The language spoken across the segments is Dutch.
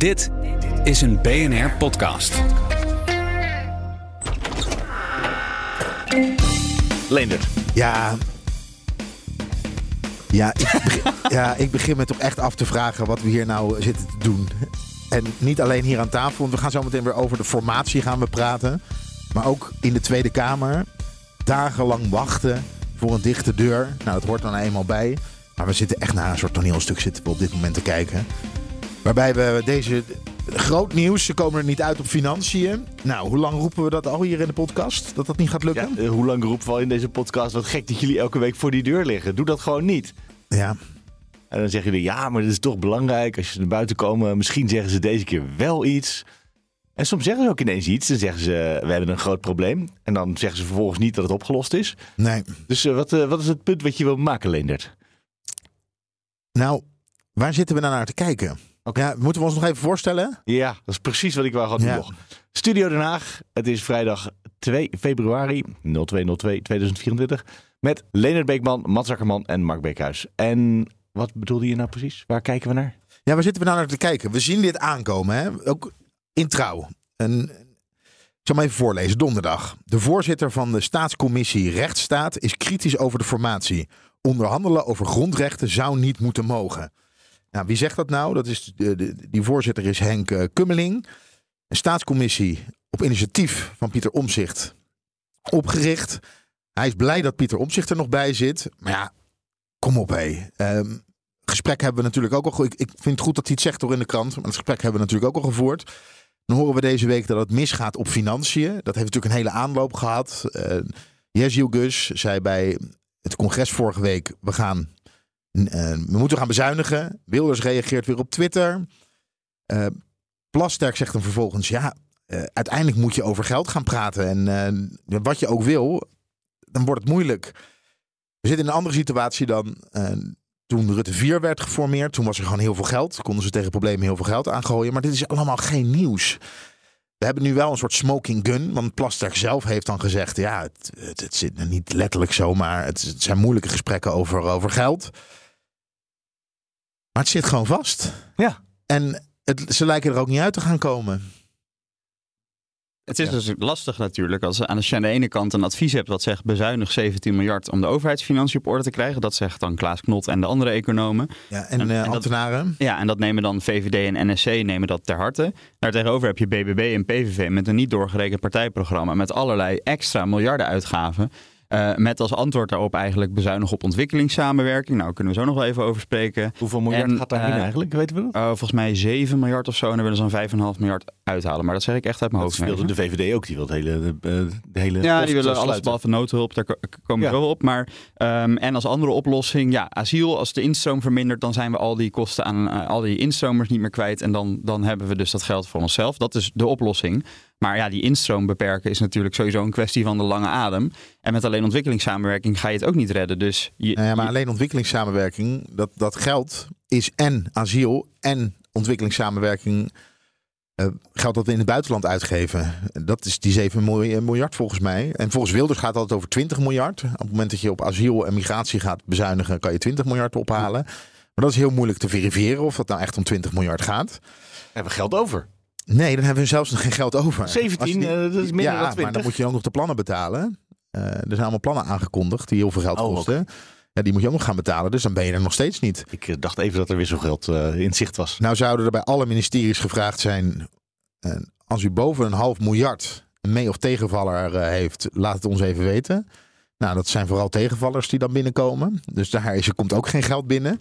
Dit is een BNR podcast. Leendert. Ja. Ja ik, begin, ja, ik begin me toch echt af te vragen wat we hier nou zitten te doen. En niet alleen hier aan tafel, want we gaan zo meteen weer over de formatie gaan we praten. Maar ook in de Tweede Kamer. Dagenlang wachten voor een dichte deur. Nou, dat hoort dan eenmaal bij. Maar we zitten echt naar een soort toneelstuk zitten we op dit moment te kijken. Waarbij we deze groot nieuws, ze komen er niet uit op financiën. Nou, hoe lang roepen we dat al hier in de podcast? Dat dat niet gaat lukken? Ja, eh, hoe lang roepen we al in deze podcast? Wat gek dat jullie elke week voor die deur liggen. Doe dat gewoon niet. Ja. En dan zeggen jullie, ja, maar dit is toch belangrijk. Als je naar buiten komen, misschien zeggen ze deze keer wel iets. En soms zeggen ze ook ineens iets. Dan zeggen ze, we hebben een groot probleem. En dan zeggen ze vervolgens niet dat het opgelost is. Nee. Dus uh, wat, uh, wat is het punt wat je wil maken, Leendert? Nou, waar zitten we nou naar te kijken? Okay. Ja, moeten we ons nog even voorstellen? Ja, dat is precies wat ik wou gaan doen. Ja. Studio Den Haag. Het is vrijdag 2 februari 0202 2024. Met Leonard Beekman, Mats Zakkerman en Mark Beekhuis. En wat bedoelde je nou precies? Waar kijken we naar? Ja, waar zitten we nou naar te kijken? We zien dit aankomen, hè? ook in trouw. En, ik zal maar even voorlezen. Donderdag. De voorzitter van de staatscommissie Rechtsstaat is kritisch over de formatie. Onderhandelen over grondrechten zou niet moeten mogen. Nou, wie zegt dat nou? Dat is de, die voorzitter is Henk uh, Kummeling. Een staatscommissie op initiatief van Pieter Omzicht opgericht. Hij is blij dat Pieter Omzicht er nog bij zit. Maar ja, kom op hé. Um, gesprek hebben we natuurlijk ook al. Ik, ik vind het goed dat hij het zegt door in de krant. Maar het gesprek hebben we natuurlijk ook al gevoerd. Dan horen we deze week dat het misgaat op financiën. Dat heeft natuurlijk een hele aanloop gehad. Uh, Jeziel Gus zei bij het congres vorige week: we gaan we moeten gaan bezuinigen. Wilders reageert weer op Twitter. Uh, Plasterk zegt dan vervolgens: ja, uh, uiteindelijk moet je over geld gaan praten. En wat je ook wil, dan wordt het moeilijk. We zitten in een andere situatie dan toen Rutte 4 werd geformeerd. Toen was er gewoon heel veel geld. Konden ze tegen problemen heel veel geld aangooien. Maar dit is allemaal geen nieuws. We hebben nu wel een soort smoking gun. Want Plasterk zelf heeft dan gezegd: ja, het, het, het zit niet letterlijk zo, maar het, het zijn moeilijke gesprekken over, over geld. Maar het zit gewoon vast. Ja. En het, ze lijken er ook niet uit te gaan komen. Het is ja. dus lastig natuurlijk als, als je aan de ene kant een advies hebt wat zegt bezuinig 17 miljard om de overheidsfinanciën op orde te krijgen. Dat zegt dan Klaas Knot en de andere economen. Ja, en, en, en ambtenaren. Dat, ja, en dat nemen dan VVD en NSC nemen dat ter harte. Daartegenover heb je BBB en PVV met een niet doorgerekend partijprogramma met allerlei extra miljarden uitgaven. Uh, met als antwoord daarop eigenlijk bezuinigen op ontwikkelingssamenwerking. Nou, kunnen we zo nog wel even over spreken. Hoeveel miljard en, gaat daarin uh, eigenlijk? Weten we dat? Uh, volgens mij 7 miljard of zo. En dan willen ze dan 5,5 miljard uithalen. Maar dat zeg ik echt uit mijn hoofd. Dat wilde de VVD ook. Die wil het hele, de, de hele Ja, die willen alles behalve noodhulp. Daar komen we ja. wel op. Maar, um, en als andere oplossing, ja, asiel. Als de instroom vermindert, dan zijn we al die kosten aan al die instromers niet meer kwijt. En dan, dan hebben we dus dat geld voor onszelf. Dat is de oplossing. Maar ja, die instroom beperken is natuurlijk sowieso een kwestie van de lange adem. En met alleen ontwikkelingssamenwerking ga je het ook niet redden. Dus je, nou ja, maar alleen ontwikkelingssamenwerking, dat, dat geld is en asiel en ontwikkelingssamenwerking. Uh, geld dat we in het buitenland uitgeven. Dat is die 7 miljard volgens mij. En volgens Wilders gaat het over 20 miljard. Op het moment dat je op asiel en migratie gaat bezuinigen, kan je 20 miljard ophalen. Maar dat is heel moeilijk te verifiëren of dat nou echt om 20 miljard gaat. We hebben geld over. Nee, dan hebben we zelfs nog geen geld over. 17, je, uh, dat is minder ja, dan 20. maar dan moet je ook nog de plannen betalen. Uh, er zijn allemaal plannen aangekondigd die heel veel geld oh, kosten. Okay. Ja, die moet je ook nog gaan betalen, dus dan ben je er nog steeds niet. Ik uh, dacht even dat er wisselgeld uh, in zicht was. Nou zouden er bij alle ministeries gevraagd zijn... als u boven een half miljard mee- of tegenvaller heeft, laat het ons even weten. Nou, dat zijn vooral tegenvallers die dan binnenkomen. Dus daar is, er komt ook geen geld binnen.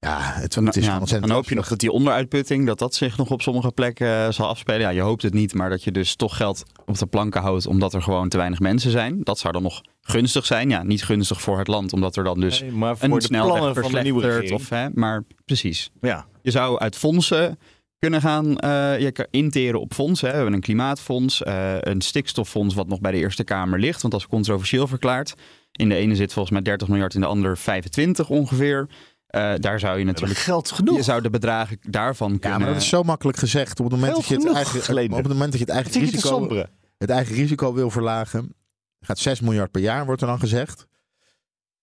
Ja, het, het is ja, ontzettend. Dan hoop je nog dat die onderuitputting, dat dat zich nog op sommige plekken uh, zal afspelen. Ja, je hoopt het niet, maar dat je dus toch geld op de planken houdt omdat er gewoon te weinig mensen zijn. Dat zou dan nog gunstig zijn. Ja, niet gunstig voor het land, omdat er dan dus nee, maar voor een de snelweg van de nieuwe verslechtert. Of, hè, maar precies. Ja. Je zou uit fondsen kunnen gaan uh, je interen op fondsen. Hè. We hebben een klimaatfonds, uh, een stikstoffonds wat nog bij de Eerste Kamer ligt, want dat is controversieel verklaard. In de ene zit volgens mij 30 miljard, in de andere 25 ongeveer. Uh, daar zou je natuurlijk geld genoeg. Je zou de bedragen daarvan kunnen. Ja, maar dat is zo makkelijk gezegd. Op het moment, dat je het, eigen, op het, moment dat je het eigen risico, het eigen risico wil verlagen, gaat 6 miljard per jaar, wordt er dan gezegd.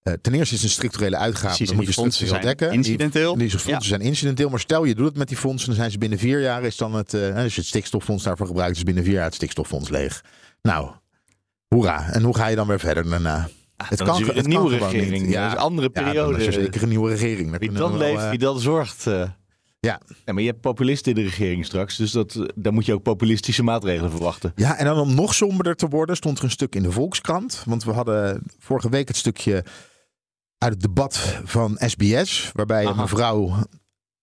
Uh, ten eerste is het een structurele uitgave. Precies, dan moet je die fondsen zijn dekken. incidenteel. Die, die fondsen zijn incidenteel. Maar stel je doet het met die fondsen, dan zijn ze binnen vier jaar. Is dan het, eh, als je het stikstoffonds daarvoor gebruikt, is binnen vier jaar het stikstoffonds leeg. Nou, hoera. En hoe ga je dan weer verder daarna? Het kan een nieuwe regering. niet. Ja, Ja, een andere Ja, dan periode. is er zeker een nieuwe regering. Daar wie dan we wel, leeft, eh, wie dan zorgt. eh. Ja. maar je hebt populisten in de regering straks. Dus dat, eh, daar moet je ook populistische maatregelen verwachten. Ja, en dan om nog somberder te worden, stond er een stuk in de Volkskrant. Want we hadden vorige week het stukje uit het debat van SBS. Waarbij een mevrouw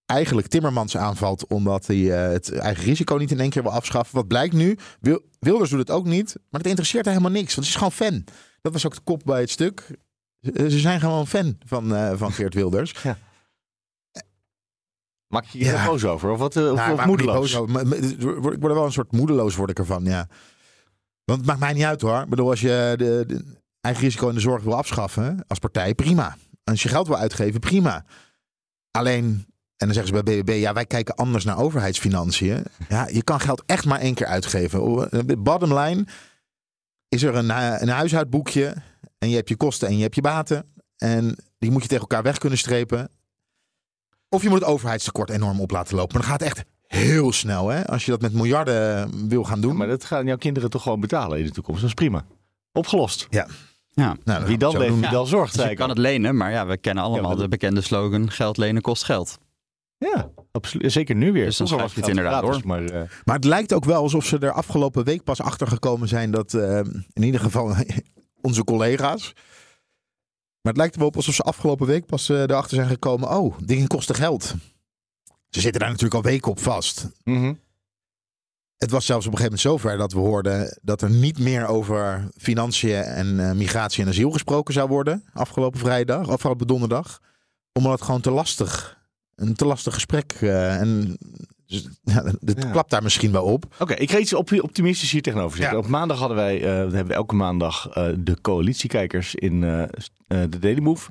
eigenlijk Timmermans aanvalt. omdat hij het eigen risico niet in één keer wil afschaffen. Wat blijkt nu? Wil- Wilders doet het ook niet. Maar het interesseert haar helemaal niks. Want ze is gewoon fan. Dat was ook de kop bij het stuk. Ze zijn gewoon fan van, eh, van Geert Wilders. Maak je je Ja. boos over? Of wat? eh, of, Nou, of moedeloos? Ik word ik word er wel een soort moedeloos word ik ervan, ja. Want het maakt mij niet uit hoor. Ik bedoel, als je de, de eigen risico in de zorg wil afschaffen als partij, prima. Als je geld wil uitgeven, prima. Alleen, en dan zeggen ze bij BBB, ja, wij kijken anders naar overheidsfinanciën. Ja, je kan geld echt maar één keer uitgeven. Bottom line is er een, hu- een huishoudboekje en je hebt je kosten en je hebt je baten. En die moet je tegen elkaar weg kunnen strepen. Of je moet het overheidstekort enorm op laten lopen. Maar dan gaat het echt heel snel, hè? Als je dat met miljarden wil gaan doen. Ja, maar dat gaan jouw kinderen toch gewoon betalen in de toekomst. Dat is prima. Opgelost. Ja. Nou, dan gaan we Wie dan leeft, wie dan zorgt. Dus je kan het lenen, maar ja, we kennen allemaal Ja, de bekende slogan: geld lenen kost geld. Ja, absoluut. Zeker nu weer. Dus dan Vroeger schrijf je het geld inderdaad gratis, Maar, eh, Maar het lijkt ook wel alsof ze er afgelopen week pas achter gekomen zijn dat, eh, in ieder geval onze collega's. Maar het lijkt er wel op alsof ze afgelopen week pas eh, erachter zijn gekomen. Oh, dingen kosten geld. Ze zitten daar natuurlijk al weken op vast. mhm. Het was zelfs op een gegeven moment zover dat we hoorden dat er niet meer over financiën en eh, migratie en asiel gesproken zou worden. Afgelopen vrijdag, afgelopen donderdag. Omdat het gewoon te lastig, een te lastig gesprek. eh, en dus, ja, het Ja. klapt daar misschien wel op. Oké, ik ga iets op optimistisch hier tegenover zitten. Ja. Op maandag hadden wij, we hebben elke maandag eh, de coalitiekijkers in de Daily Move.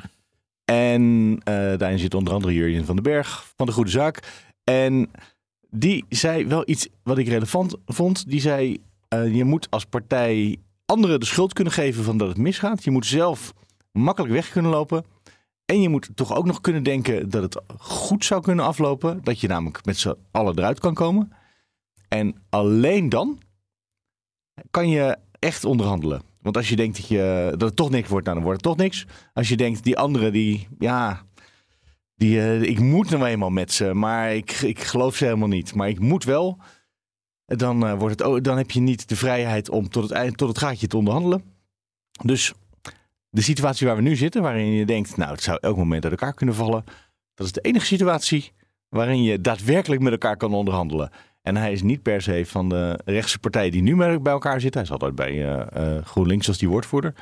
En daarin zit onder andere Jurjen van den Berg van de Goede Zaak. En die zei wel iets wat ik relevant vond. Die zei, je moet als partij anderen de schuld kunnen geven van dat het misgaat. Je moet zelf makkelijk weg kunnen lopen. En je moet toch ook nog kunnen denken dat het goed zou kunnen aflopen. Dat je namelijk met z'n allen eruit kan komen. En alleen dan kan je echt onderhandelen. Want als je denkt dat, je, dat het toch niks wordt, nou, dan wordt het toch niks. Als je denkt, die anderen, die, ja, die, eh, ik moet nou eenmaal met ze, maar ik, ik geloof ze helemaal niet. Maar ik moet wel, dan, eh, wordt het, dan heb je niet de vrijheid om tot het, tot het gaatje te onderhandelen. Dus de situatie waar we nu zitten, waarin je denkt, nou, het zou elk moment uit elkaar kunnen vallen. Dat is de enige situatie waarin je daadwerkelijk met elkaar kan onderhandelen. En hij is niet per se van de rechtse partijen die nu bij elkaar zitten. Hij is altijd bij eh, eh, GroenLinks als die woordvoerder.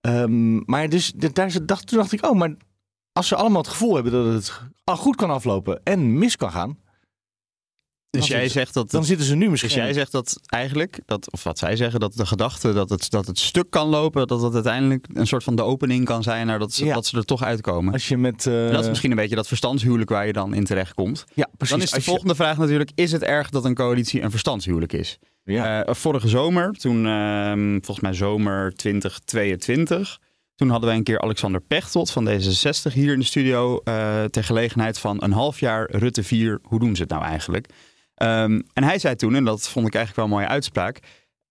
Ehm, maar dus, daar, dacht, toen dacht ik, oh, maar als ze allemaal het gevoel hebben dat het al goed kan aflopen en mis kan gaan, Dus Dan jij zitten- zegt dat. dan zitten ze nu misschien. Dus jij zegt dat eigenlijk, dat, of wat zij zeggen, dat de gedachte dat het, dat het stuk kan lopen, dat het uiteindelijk een soort van de opening kan zijn naar dat ze, Ja. dat ze er toch uitkomen. Als je met. eh, dat is misschien een beetje dat verstandshuwelijk waar je dan in terecht komt. Ja, precies. Dan is de Als je- volgende vraag natuurlijk: is het erg dat een coalitie een verstandshuwelijk is? Ja. Eh, vorige zomer, toen ehm, volgens mij zomer 2022, toen hadden wij een keer Alexander Pechtold van D66 hier in de studio eh, ter gelegenheid van een half jaar Rutte 4. Hoe doen ze het nou eigenlijk? Ehm, en hij zei toen, en dat vond ik eigenlijk wel een mooie uitspraak.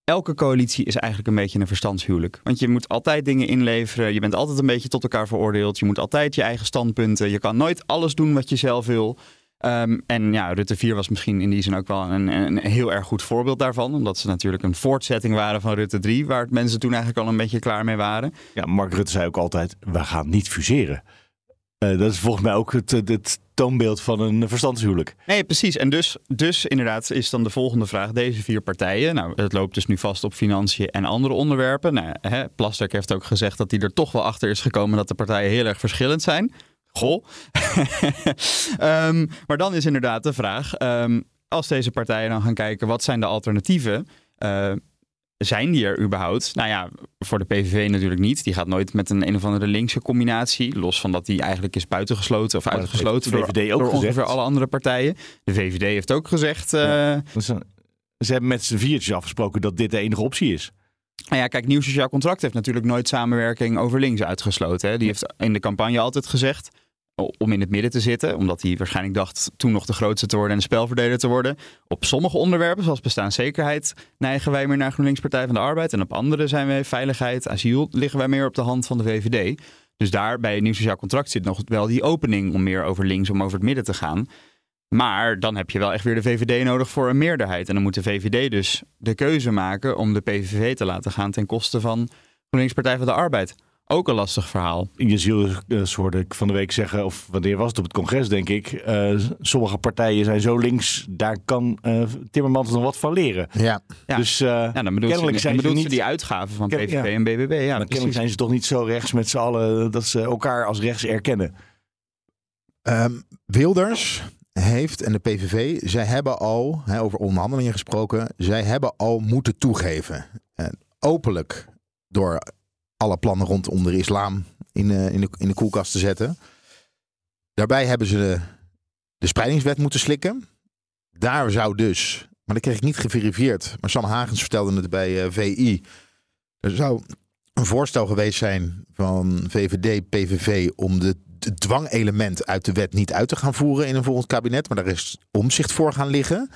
Elke coalitie is eigenlijk een beetje een verstandshuwelijk. Want je moet altijd dingen inleveren. Je bent altijd een beetje tot elkaar veroordeeld. Je moet altijd je eigen standpunten. Je kan nooit alles doen wat je zelf wil. Ehm, en ja, Rutte 4 was misschien in die zin ook wel een, een heel erg goed voorbeeld daarvan. Omdat ze natuurlijk een voortzetting waren van Rutte 3. Waar mensen toen eigenlijk al een beetje klaar mee waren. ja, Mark Rutte zei ook altijd: we gaan niet fuseren. Eh, dat is volgens mij ook het, het toonbeeld van een verstandshuwelijk. Nee, precies. En dus, dus inderdaad is dan de volgende vraag. Deze vier partijen, nou, het loopt dus nu vast op financiën en andere onderwerpen. Nou, hè, Plasterk heeft ook gezegd dat hij er toch wel achter is gekomen dat de partijen heel erg verschillend zijn. Goh. Ehm, maar dan is inderdaad de vraag, ehm, als deze partijen dan gaan kijken, wat zijn de alternatieven? Eh, zijn die er überhaupt? Nou ja, voor de PVV natuurlijk niet. Die gaat nooit met een een of andere linkse combinatie. Los van dat die eigenlijk is buitengesloten of Maar uitgesloten de door, VVD ook door gezegd. ongeveer alle andere partijen. De VVD heeft ook gezegd... eh, ze hebben met z'n viertjes afgesproken dat dit de enige optie is. Nou ja, kijk, Nieuw Sociaal Contract heeft natuurlijk nooit samenwerking over links uitgesloten. Hè. Die heeft in de campagne altijd gezegd om in het midden te zitten, omdat hij waarschijnlijk dacht toen nog de grootste te worden en de spelverdeler te worden. Op sommige onderwerpen, zoals bestaanszekerheid, neigen wij meer naar GroenLinks Partij van de Arbeid. En op andere zijn wij veiligheid, asiel, liggen wij meer op de hand van de VVD. Dus daar bij een nieuw sociaal contract zit nog wel die opening om meer over links, om over het midden te gaan. Maar dan heb je wel echt weer de VVD nodig voor een meerderheid. En dan moet de VVD dus de keuze maken om de PVV te laten gaan ten koste van GroenLinks Partij van de Arbeid. Ook een lastig verhaal. Je ziet, hoorde ik van de week zeggen, of wanneer was het op het congres, denk ik. Uh, sommige partijen zijn zo links, daar kan uh, Timmermans nog wat van leren. Ja. Dus uh, ja, dan bedoelt kennelijk ze, zijn ze niet die uitgaven van PVV ja. en BBB. Ja, maar kennelijk zijn ze toch niet zo rechts met z'n allen dat ze elkaar als rechts erkennen. Um, Wilders heeft en de PVV, zij hebben al, hè, over onderhandelingen gesproken, zij hebben al moeten toegeven. openlijk door alle plannen rondom de islam in, uh, in, de, in de koelkast te zetten. Daarbij hebben ze de, de spreidingswet moeten slikken. Daar zou dus, maar dat kreeg ik niet geverifieerd, maar Sam Hagens vertelde het bij uh, VI. Er zou een voorstel geweest zijn van VVD, PVV om de dwangelement uit de wet niet uit te gaan voeren in een volgend kabinet. Maar daar is omzicht voor gaan liggen.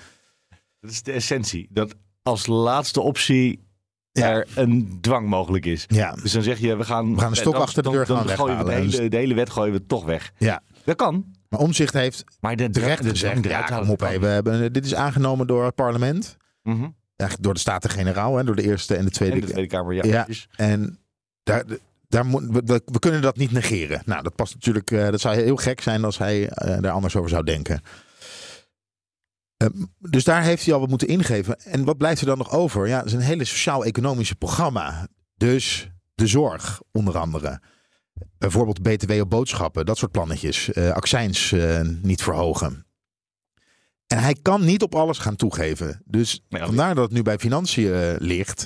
Dat is de essentie. Dat als laatste optie er een dwang mogelijk is. Ja. Dus dan zeg je, we gaan, we gaan een stok achter de deur gaan dan gooien we de, hele, de hele wet gooien we toch weg. Ja. Dat kan. Maar Omzicht heeft maar de, terecht gezegd, ja, kom op, we hebben, dit is aangenomen door het parlement. Mm -hmm. Door de Staten-Generaal, door de Eerste en de Tweede, en de tweede Kamer. Ja, ja. En daar, daar moet, we, we, kunnen dat niet negeren. Nou, dat past natuurlijk, uh, dat zou heel gek zijn als hij uh, daar anders over zou denken. Ehm, dus daar heeft hij al wat moeten ingeven. En wat blijft er dan nog over? Ja, het is een hele sociaal-economische programma. Dus de zorg, onder andere. Bijvoorbeeld BTW op boodschappen, dat soort plannetjes. Uh, accijns uh, niet verhogen. En hij kan niet op alles gaan toegeven. Dus nee, vandaar dat het nu bij financiën uh, ligt.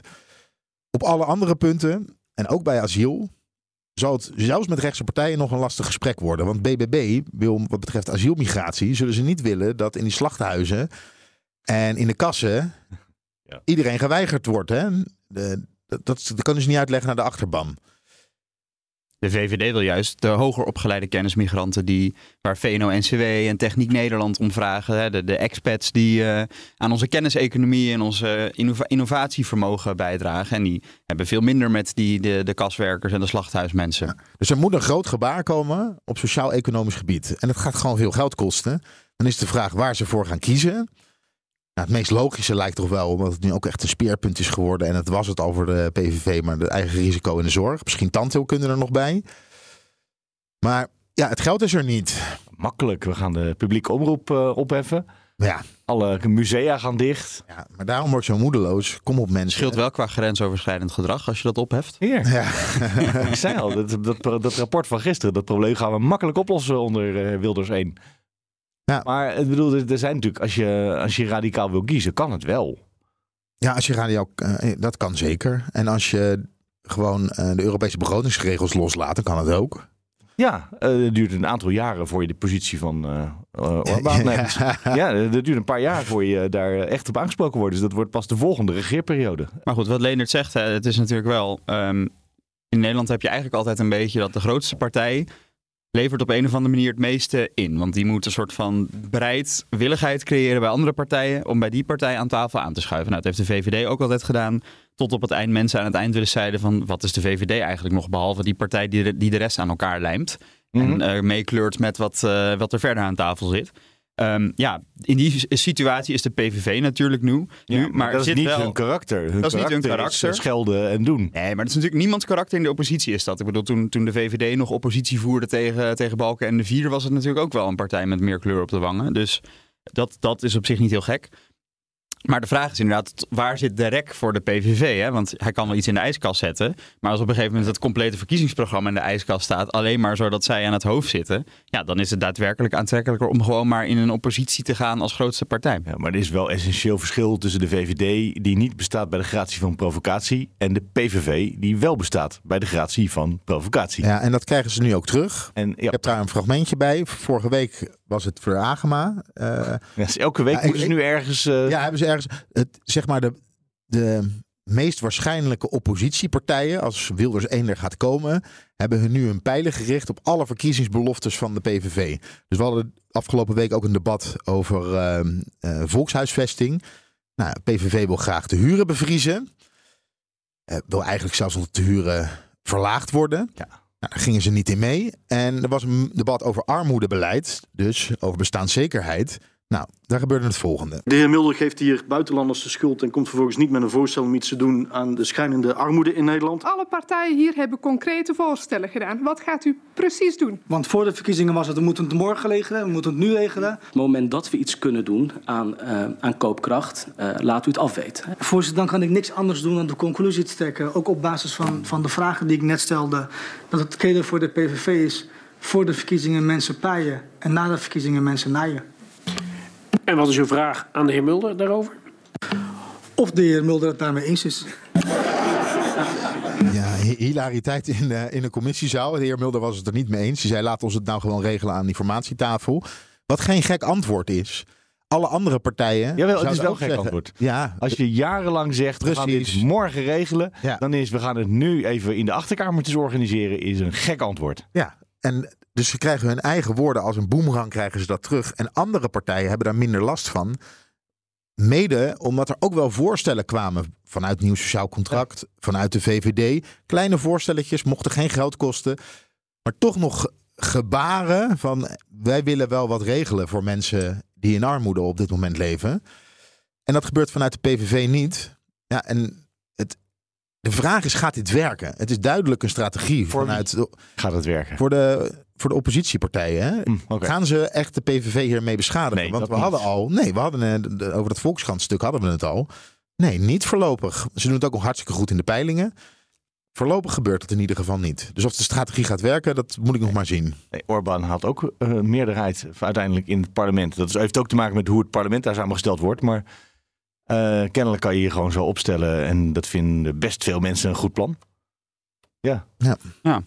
Op alle andere punten, en ook bij asiel, zal het zelfs met rechtse partijen nog een lastig gesprek worden. Want BBB wil wat betreft asielmigratie, zullen ze niet willen dat in die slachthuizen en in de kassen ja. iedereen geweigerd wordt. Hè? De, dat, dat, dat kan dus niet uitleggen naar de achterban. De VVD wil juist de hoger opgeleide kennismigranten die, waar VNO-NCW en Techniek Nederland om vragen. De, expats die uh, aan onze kenniseconomie en onze innova innovatievermogen bijdragen. En die hebben veel minder met die, de, de kaswerkers en de slachthuismensen. Dus er moet een groot gebaar komen op sociaal-economisch gebied. En het gaat gewoon veel geld kosten. Dan is de vraag waar ze voor gaan kiezen. Nou, het meest logische lijkt toch wel, omdat het nu ook echt een speerpunt is geworden. En het was het over de PVV, maar de eigen risico in de zorg. Misschien tandheelkunde er nog bij. Maar ja, het geld is er niet. Makkelijk. We gaan de publieke omroep uh, opheffen. Ja. Alle musea gaan dicht. Ja, maar daarom word ik zo moedeloos. Kom op mensen. Scheelt wel qua grensoverschrijdend gedrag als je dat opheft. Hier. Ja. ik zei al, dat, dat, dat, rapport van gisteren, dat probleem gaan we makkelijk oplossen onder uh, Wilders 1. Ja. Maar ik bedoel, er zijn natuurlijk, als je, als je radicaal wil kiezen, kan het wel. Ja, als je radicaal, uh, dat kan zeker. En als je gewoon uh, de Europese begrotingsregels loslaat, dan kan het ook. Ja, uh, het duurt een aantal jaren voor je de positie van Orbán neemt. Ja, ja, het duurt een paar jaar voor je daar echt op aangesproken wordt. Dus dat wordt pas de volgende regeerperiode. Maar goed, wat Leonard zegt, hè, het is natuurlijk wel... Um, in Nederland heb je eigenlijk altijd een beetje dat de grootste partij levert op een of andere manier het meeste in. Want die moet een soort van bereidwilligheid creëren bij andere partijen om bij die partij aan tafel aan te schuiven. Nou, dat heeft de VVD ook altijd gedaan. Tot op het eind mensen aan het eind willen zeiden van wat is de VVD eigenlijk nog behalve die partij die de, die de rest aan elkaar lijmt. En uh, meekleurt met wat, uh, wat er verder aan tafel zit. Um, ja, in die situatie is de PVV natuurlijk nu. Ja, nu maar, dat is niet wel... hun karakter. Hun dat is niet hun karakter. schelden en doen. Nee, maar dat is natuurlijk niemands karakter in de oppositie is dat. Ik bedoel, toen, toen de VVD nog oppositie voerde tegen, tegen Balken en de Vier... was het natuurlijk ook wel een partij met meer kleur op de wangen. Dus dat, dat is op zich niet heel gek. Maar de vraag is inderdaad, waar zit de rek voor de PVV? Hè? Want hij kan wel iets in de ijskast zetten. Maar als op een gegeven moment het complete verkiezingsprogramma in de ijskast staat, alleen maar zodat zij aan het hoofd zitten, ja, dan is het daadwerkelijk aantrekkelijker om gewoon maar in een oppositie te gaan als grootste partij. Ja, maar er is wel essentieel verschil tussen de VVD, die niet bestaat bij de gratie van provocatie, en de PVV, die wel bestaat bij de gratie van provocatie. Ja, en dat krijgen ze nu ook terug. En, ja. Ik heb daar een fragmentje bij. Vorige week was het voor Agema. Uh, ja, elke week moeten ze nu ergens... Uh... Ja, hebben ze ergens... Het, zeg maar de, de, meest waarschijnlijke oppositiepartijen, als Wilders 1 er gaat komen, hebben hun nu hun pijlen gericht op alle verkiezingsbeloftes van de PVV. Dus we hadden afgelopen week ook een debat over uh, volkshuisvesting. Nou, PVV wil graag de huren bevriezen. Wil eigenlijk zelfs de huren verlaagd worden. Ja. Nou, daar gingen ze niet in mee. En er was een debat over armoedebeleid, dus over bestaanszekerheid. Nou, daar gebeurde het volgende. De heer Mulder geeft hier buitenlanders de schuld en komt vervolgens niet met een voorstel om iets te doen aan de schijnende armoede in Nederland. Alle partijen hier hebben concrete voorstellen gedaan. Wat gaat u precies doen? Want voor de verkiezingen was het, we moeten het morgen regelen, we moeten het nu regelen. Op het moment dat we iets kunnen doen aan, uh, aan koopkracht, uh, laat u het afweten. Voorzitter, dan kan ik niks anders doen dan de conclusie te trekken, ook op basis van, van de vragen die ik net stelde, dat het keder voor de PVV is voor de verkiezingen mensen paaien en na de verkiezingen mensen naaien. En wat is uw vraag aan de heer Mulder daarover? Of de heer Mulder het daarmee eens is. Ja, hilariteit in de, in de commissiezaal. De heer Mulder was het er niet mee eens. Hij zei, laat ons het nou gewoon regelen aan de informatietafel. Wat geen gek antwoord is. Alle andere partijen. Jawel, het is wel een gek antwoord. Ja, Als je jarenlang zegt, Precies. we gaan dit morgen regelen. Ja. Dan is, we gaan het nu even in de achterkamertjes organiseren. Is een gek antwoord. Ja, en dus ze krijgen hun eigen woorden als een boemerang krijgen ze dat terug. En andere partijen hebben daar minder last van. Mede omdat er ook wel voorstellen kwamen vanuit Nieuw Sociaal Contract, vanuit de VVD. Kleine voorstelletjes, mochten geen geld kosten. Maar toch nog gebaren van wij willen wel wat regelen voor mensen die in armoede op dit moment leven. En dat gebeurt vanuit de PVV niet. Ja, en de vraag is, gaat dit werken? Het is duidelijk een strategie voor vanuit... gaat het werken? Voor de, voor de oppositiepartijen. Hè? Mm, Gaan ze echt de PVV hiermee beschadigen? Nee, Want we niet. hadden al... Nee, we hadden uh, over het Volkskrant-stuk hadden we het al. Nee, niet voorlopig. Ze doen het ook nog hartstikke goed in de peilingen. Voorlopig gebeurt het in ieder geval niet. Dus of de strategie gaat werken, dat moet ik nog maar zien. Nee, Orbán had ook uh, meerderheid uiteindelijk in het parlement. Dat heeft ook te maken met hoe het parlement daar samengesteld wordt. Maar uh, kennelijk kan je hier gewoon zo opstellen. En dat vinden best veel mensen een goed plan. Ja. Ja. ja.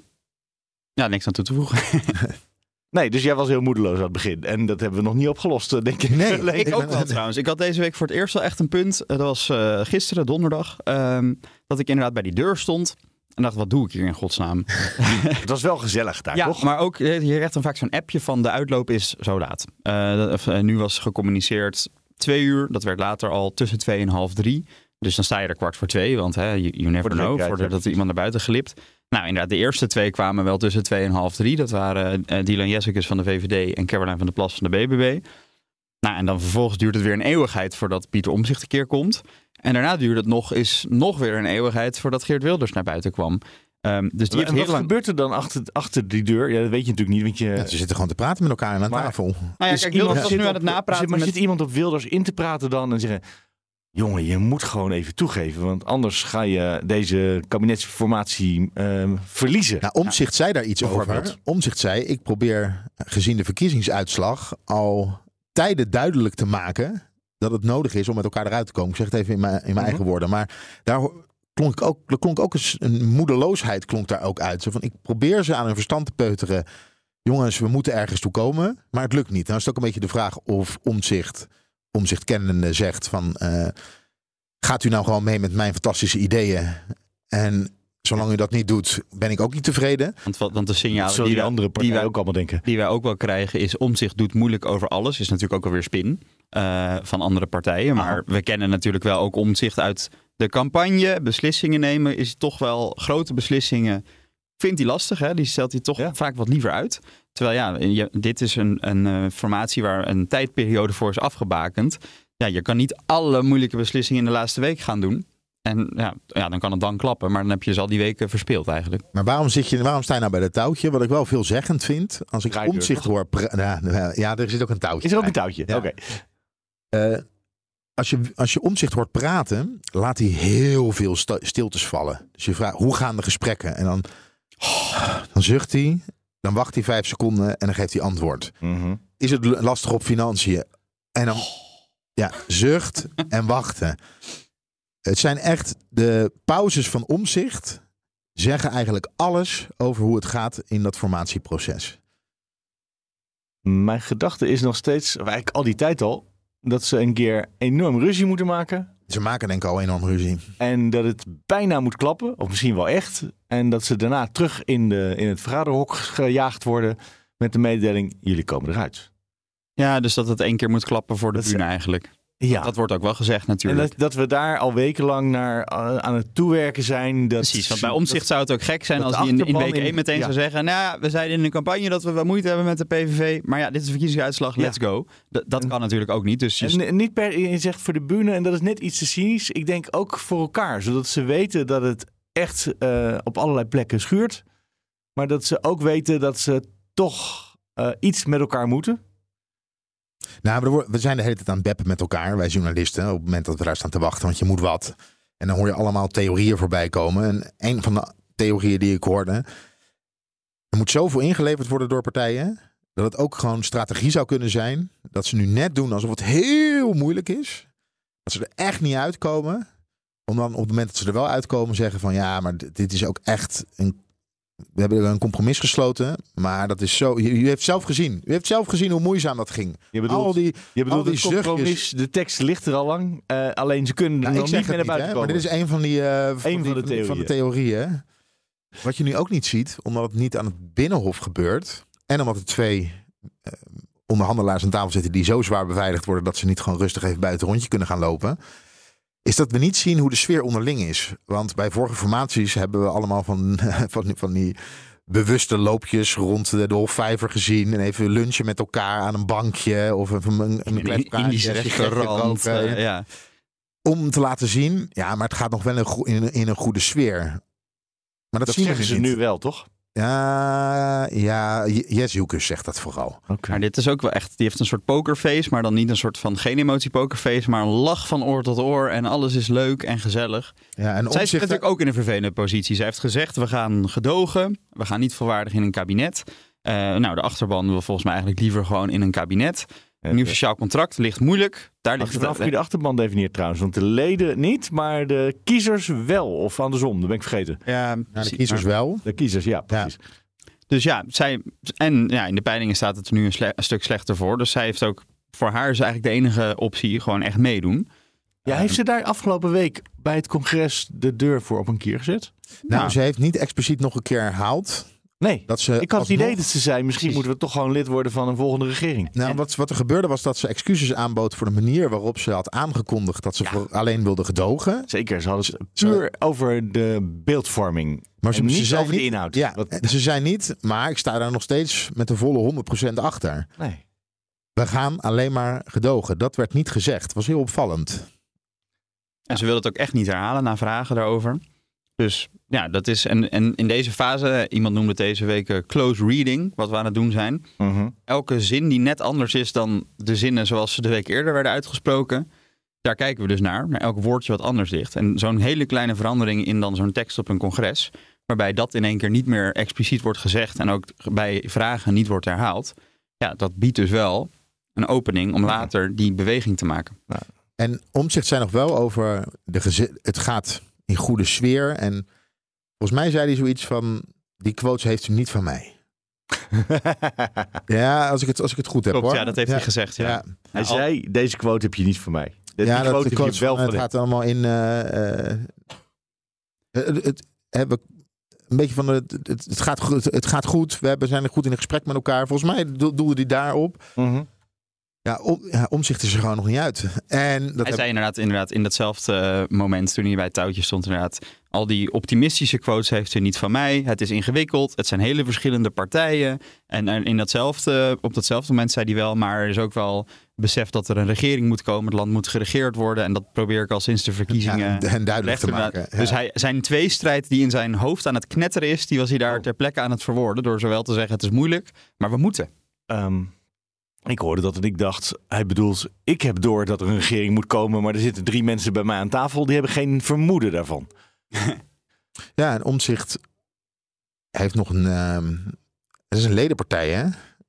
Ja, niks aan toe te voegen. nee, dus jij was heel moedeloos aan het begin. En dat hebben we nog niet opgelost, denk ik. Nee, ik ook wel trouwens. Ik had deze week voor het eerst wel echt een punt. Dat was uh, gisteren, donderdag. Um, dat ik inderdaad bij die deur stond. En dacht, wat doe ik hier in godsnaam? het was wel gezellig daar, ja, toch? maar ook, je krijgt dan vaak zo'n appje van de uitloop is zo laat. Uh, nu was gecommuniceerd twee uur. Dat werd later al tussen twee en half drie. Dus dan sta je er kwart voor twee, want hè, you, you never know, voordat er iemand naar buiten glipt. Nou, inderdaad, de eerste twee kwamen wel tussen twee en half drie. Dat waren uh, Dylan Jessicus van de VVD en Caroline van der Plas van de BBB. Nou, en dan vervolgens duurt het weer een eeuwigheid voordat Pieter Omzicht een keer komt. En daarna duurde het nog, is nog weer een eeuwigheid voordat Geert Wilders naar buiten kwam. Um, dus die en wat lang... gebeurt er dan achter, achter die deur? Ja, dat weet je natuurlijk niet. Want je... Ja, ze zitten gewoon te praten met elkaar aan maar, tafel. Nou ja, kijk, Wilders was nu aan het napraten. Maar met... zit iemand op Wilders in te praten dan en zeggen... Jongen, je moet gewoon even toegeven, want anders ga je deze kabinetsformatie uh, verliezen. Nou, Omzicht zei daar iets over. Omzicht zei, ik probeer gezien de verkiezingsuitslag al tijden duidelijk te maken dat het nodig is om met elkaar eruit te komen. Ik zeg het even in mijn, in mijn mm -hmm. eigen woorden. Maar daar klonk ook, er klonk ook eens een moedeloosheid klonk daar ook uit. Zo van, ik probeer ze aan hun verstand te peuteren. Jongens, we moeten ergens toe komen, maar het lukt niet. Nou is het ook een beetje de vraag of Omzicht omzicht kennende zegt van... Uh, gaat u nou gewoon mee met mijn fantastische ideeën? En zolang u dat niet doet, ben ik ook niet tevreden. Want, want de signalen die, die, wij, andere die wij ook allemaal denken. Die wij ook wel krijgen is omzicht doet moeilijk over alles. Is natuurlijk ook alweer spin uh, van andere partijen. Maar Aha. we kennen natuurlijk wel ook omzicht uit de campagne. Beslissingen nemen is toch wel grote beslissingen. Vindt hij lastig, hè? Die stelt hij toch ja. vaak wat liever uit. Terwijl ja, je, dit is een, een uh, formatie waar een tijdperiode voor is afgebakend. Ja, je kan niet alle moeilijke beslissingen in de laatste week gaan doen. En ja, ja, dan kan het dan klappen, maar dan heb je ze al die weken verspeeld eigenlijk. Maar waarom, zit je, waarom sta je nou bij dat touwtje? Wat ik wel veelzeggend vind, als ik omzicht hoor... Ja, ja, er zit ook een touwtje Is er ook een touwtje? Ja. Oké. Okay. Uh, als, je, als je omzicht hoort praten, laat hij heel veel stiltes vallen. Dus je vraagt, hoe gaan de gesprekken? En dan, dan zucht hij, dan wacht hij vijf seconden en dan geeft hij antwoord. Mm -hmm. Is het lastig op financiën? En dan ja, zucht en wachten. Het zijn echt de pauzes van omzicht. Zeggen eigenlijk alles over hoe het gaat in dat formatieproces. Mijn gedachte is nog steeds, of eigenlijk al die tijd al, dat ze een keer enorm ruzie moeten maken. Ze maken denk ik al enorm ruzie. En dat het bijna moet klappen, of misschien wel echt. En dat ze daarna terug in, de, in het vergaderhok gejaagd worden met de mededeling, jullie komen eruit. Ja, dus dat het één keer moet klappen voor de Dat bühne eigenlijk. Ja. Dat wordt ook wel gezegd en natuurlijk. dat, dat we daar al wekenlang naar eh, aan het toewerken zijn. Dat, Precies, want bij omzicht zou het ook gek zijn als hij in, in week in- 1 meteen ja. zou zeggen... nou ja, we zeiden in de campagne dat we wel moeite hebben met de PVV. Maar ja, dit is de verkiezingsuitslag, Ja. let's go. D- dat kan natuurlijk ook niet. Dus je En, en niet per je zegt voor de bühne, en dat is net iets te cynisch. Ik denk ook voor elkaar, zodat ze weten dat het echt eh, op allerlei plekken schuurt. Maar dat ze ook weten dat ze toch eh, iets met elkaar moeten. Nou, we, zijn de hele tijd aan het beppen met elkaar, wij journalisten, op het moment dat we daar staan te wachten, want je moet wat. En dan hoor je allemaal theorieën voorbij komen. En een van de theorieën die ik hoorde, er moet zoveel ingeleverd worden door partijen, dat het ook gewoon strategie zou kunnen zijn, dat ze nu net doen alsof het heel moeilijk is, dat ze er echt niet uitkomen, om dan op het moment dat ze er wel uitkomen zeggen van ja, maar dit is ook echt een we hebben een compromis gesloten, maar dat is zo. U, u heeft zelf gezien. U heeft zelf gezien hoe moeizaam dat ging. Je bedoelt, Al die, je al bedoelt die het compromis, de tekst ligt er al lang. eh, alleen ze kunnen er Nou, nog niet meer naar buiten hè, maar dit is een van die, eh, van, Eén die- van de van de theorieën. Wat je nu ook niet ziet, omdat het niet aan het binnenhof gebeurt. En omdat er twee eh, onderhandelaars aan tafel zitten die zo zwaar beveiligd worden dat ze niet gewoon rustig even buiten rondje kunnen gaan lopen. Is dat we niet zien hoe de sfeer onderling is. Want bij vorige formaties hebben we allemaal van, van, die- van die bewuste loopjes rond de, Hofvijver gezien. En even lunchen met elkaar aan een bankje. Of even een, een klein praatje, restaurant. eh, ja. om te laten zien, ja, maar het gaat nog wel in, in, een goede sfeer. Maar dat, Dat zien we zeggen ze niet. nu wel, toch? Ja, ja, Joekes zegt dat vooral. Maar dit is ook wel echt, die heeft een soort pokerface, maar dan niet een soort van geen emotie pokerface, maar een lach van oor tot oor en alles is leuk en gezellig. Ja, en Zij zit natuurlijk ook in een vervelende positie. Zij heeft gezegd, we gaan gedogen, we gaan niet volwaardig in een kabinet. Eh, nou, de achterban wil volgens mij eigenlijk liever gewoon in een kabinet. Een nieuw sociaal contract ligt moeilijk. Daar ligt het af wie de achterban definieert trouwens. Want de leden niet, maar de kiezers wel. Of andersom, dat ben ik vergeten. Ja, de kiezers wel. De kiezers, ja, precies. Dus ja, zij, en ja, in de peilingen staat het er nu een, sle- een stuk slechter voor. Dus zij heeft ook, voor haar is eigenlijk de enige optie gewoon echt meedoen. Ja, heeft ze daar afgelopen week bij het congres de deur voor op een kier gezet? Nou, ze heeft niet expliciet nog een keer herhaald. Nee, dat ze ik had het alsnog- idee dat ze zei, misschien moeten we toch gewoon lid worden van een volgende regering. Nou, wat, wat er gebeurde was dat ze excuses aanbood voor de manier waarop ze had aangekondigd dat ze voor alleen wilde gedogen. Zeker, ze hadden het puur over de beeldvorming. Maar ze, en ze niet zei over de niet, inhoud. Ja, Wat- ze zei niet, maar ik sta daar nog steeds met de volle 100% achter. Nee. We gaan alleen maar gedogen. Dat werd niet gezegd. was heel opvallend. En ze wil het ook echt niet herhalen na vragen daarover. Dus ja, dat is. En, en in deze fase, iemand noemde het deze week eh, close reading, wat we aan het doen zijn. Mhm. Elke zin die net anders is dan de zinnen zoals ze de week eerder werden uitgesproken. Daar kijken we dus naar. Naar elk woordje wat anders ligt. En zo'n hele kleine verandering in dan zo'n tekst op een congres. Waarbij dat in één keer niet meer expliciet wordt gezegd. En ook bij vragen niet wordt herhaald. Ja, dat biedt dus wel een opening om later die beweging te maken. En omzicht zijn nog wel over de het gaat in goede sfeer. En volgens mij zei hij zoiets van: die quotes heeft u niet van mij. ja, als ik het, als ik het goed heb Klopt, hoor. ja, dat heeft hij gezegd, ja. Hij zei, deze quote heb je niet van mij. De, ja, die dat quote heb je wel van, het gaat allemaal in. eh, eh, het, het, hebben een beetje van de, het, het, het gaat, goed- het gaat goed. We hebben, zijn goed in een gesprek met elkaar. Volgens mij do- doelde hij daarop. Mhm. Ja, om, ja, omzicht is er gewoon nog niet uit. En dat hij heb- zei inderdaad, inderdaad in datzelfde eh, moment toen hij bij het touwtje stond inderdaad. Al die optimistische quotes heeft u niet van mij. Het is ingewikkeld. Het zijn hele verschillende partijen. En in datzelfde, op datzelfde moment zei hij wel, maar er is ook wel besef dat er een regering moet komen. Het land moet geregeerd worden. En dat probeer ik al sinds de verkiezingen Ja, en duidelijk te maken, ja. Dus hij, zijn tweestrijd die in zijn hoofd aan het knetteren is, die was hij daar ter plekke aan het verwoorden. Door zowel te zeggen het is moeilijk, maar we moeten. Ehm, ik hoorde dat en ik dacht, hij bedoelt, ik heb door dat er een regering moet komen, maar er zitten drie mensen bij mij aan tafel, die hebben geen vermoeden daarvan. Ja, en Omzicht heeft nog een. ehm het is een ledenpartij, hè?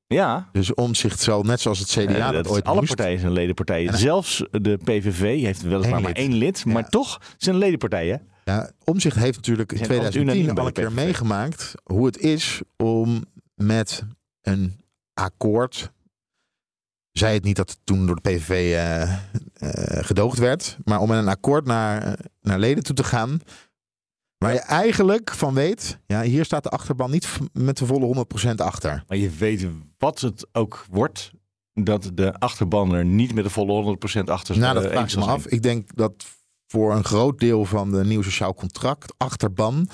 Ja. Dus Omzicht zal net zoals het CDA Eh, dat ooit alle moest. partijen zijn ledenpartijen. En- Zelfs de PVV heeft weliswaar maar lid. één lid, maar toch zijn ledenpartijen. Ja, Omzicht heeft natuurlijk in Zijn altijd 2010 unaniem al een keer meegemaakt hoe het is om met een akkoord. Zei het niet dat het toen door de PVV eh, eh, gedoogd werd. Maar om met een akkoord naar, naar leden toe te gaan. Waar je eigenlijk van weet, ja, hier staat de achterban niet met de volle 100% achter. Maar je weet wat het ook wordt, dat de achterban er niet met de volle 100% achter Nou, dat eh, vraag ik me af. Ik denk dat voor een groot deel van de nieuw sociaal contract, achterban,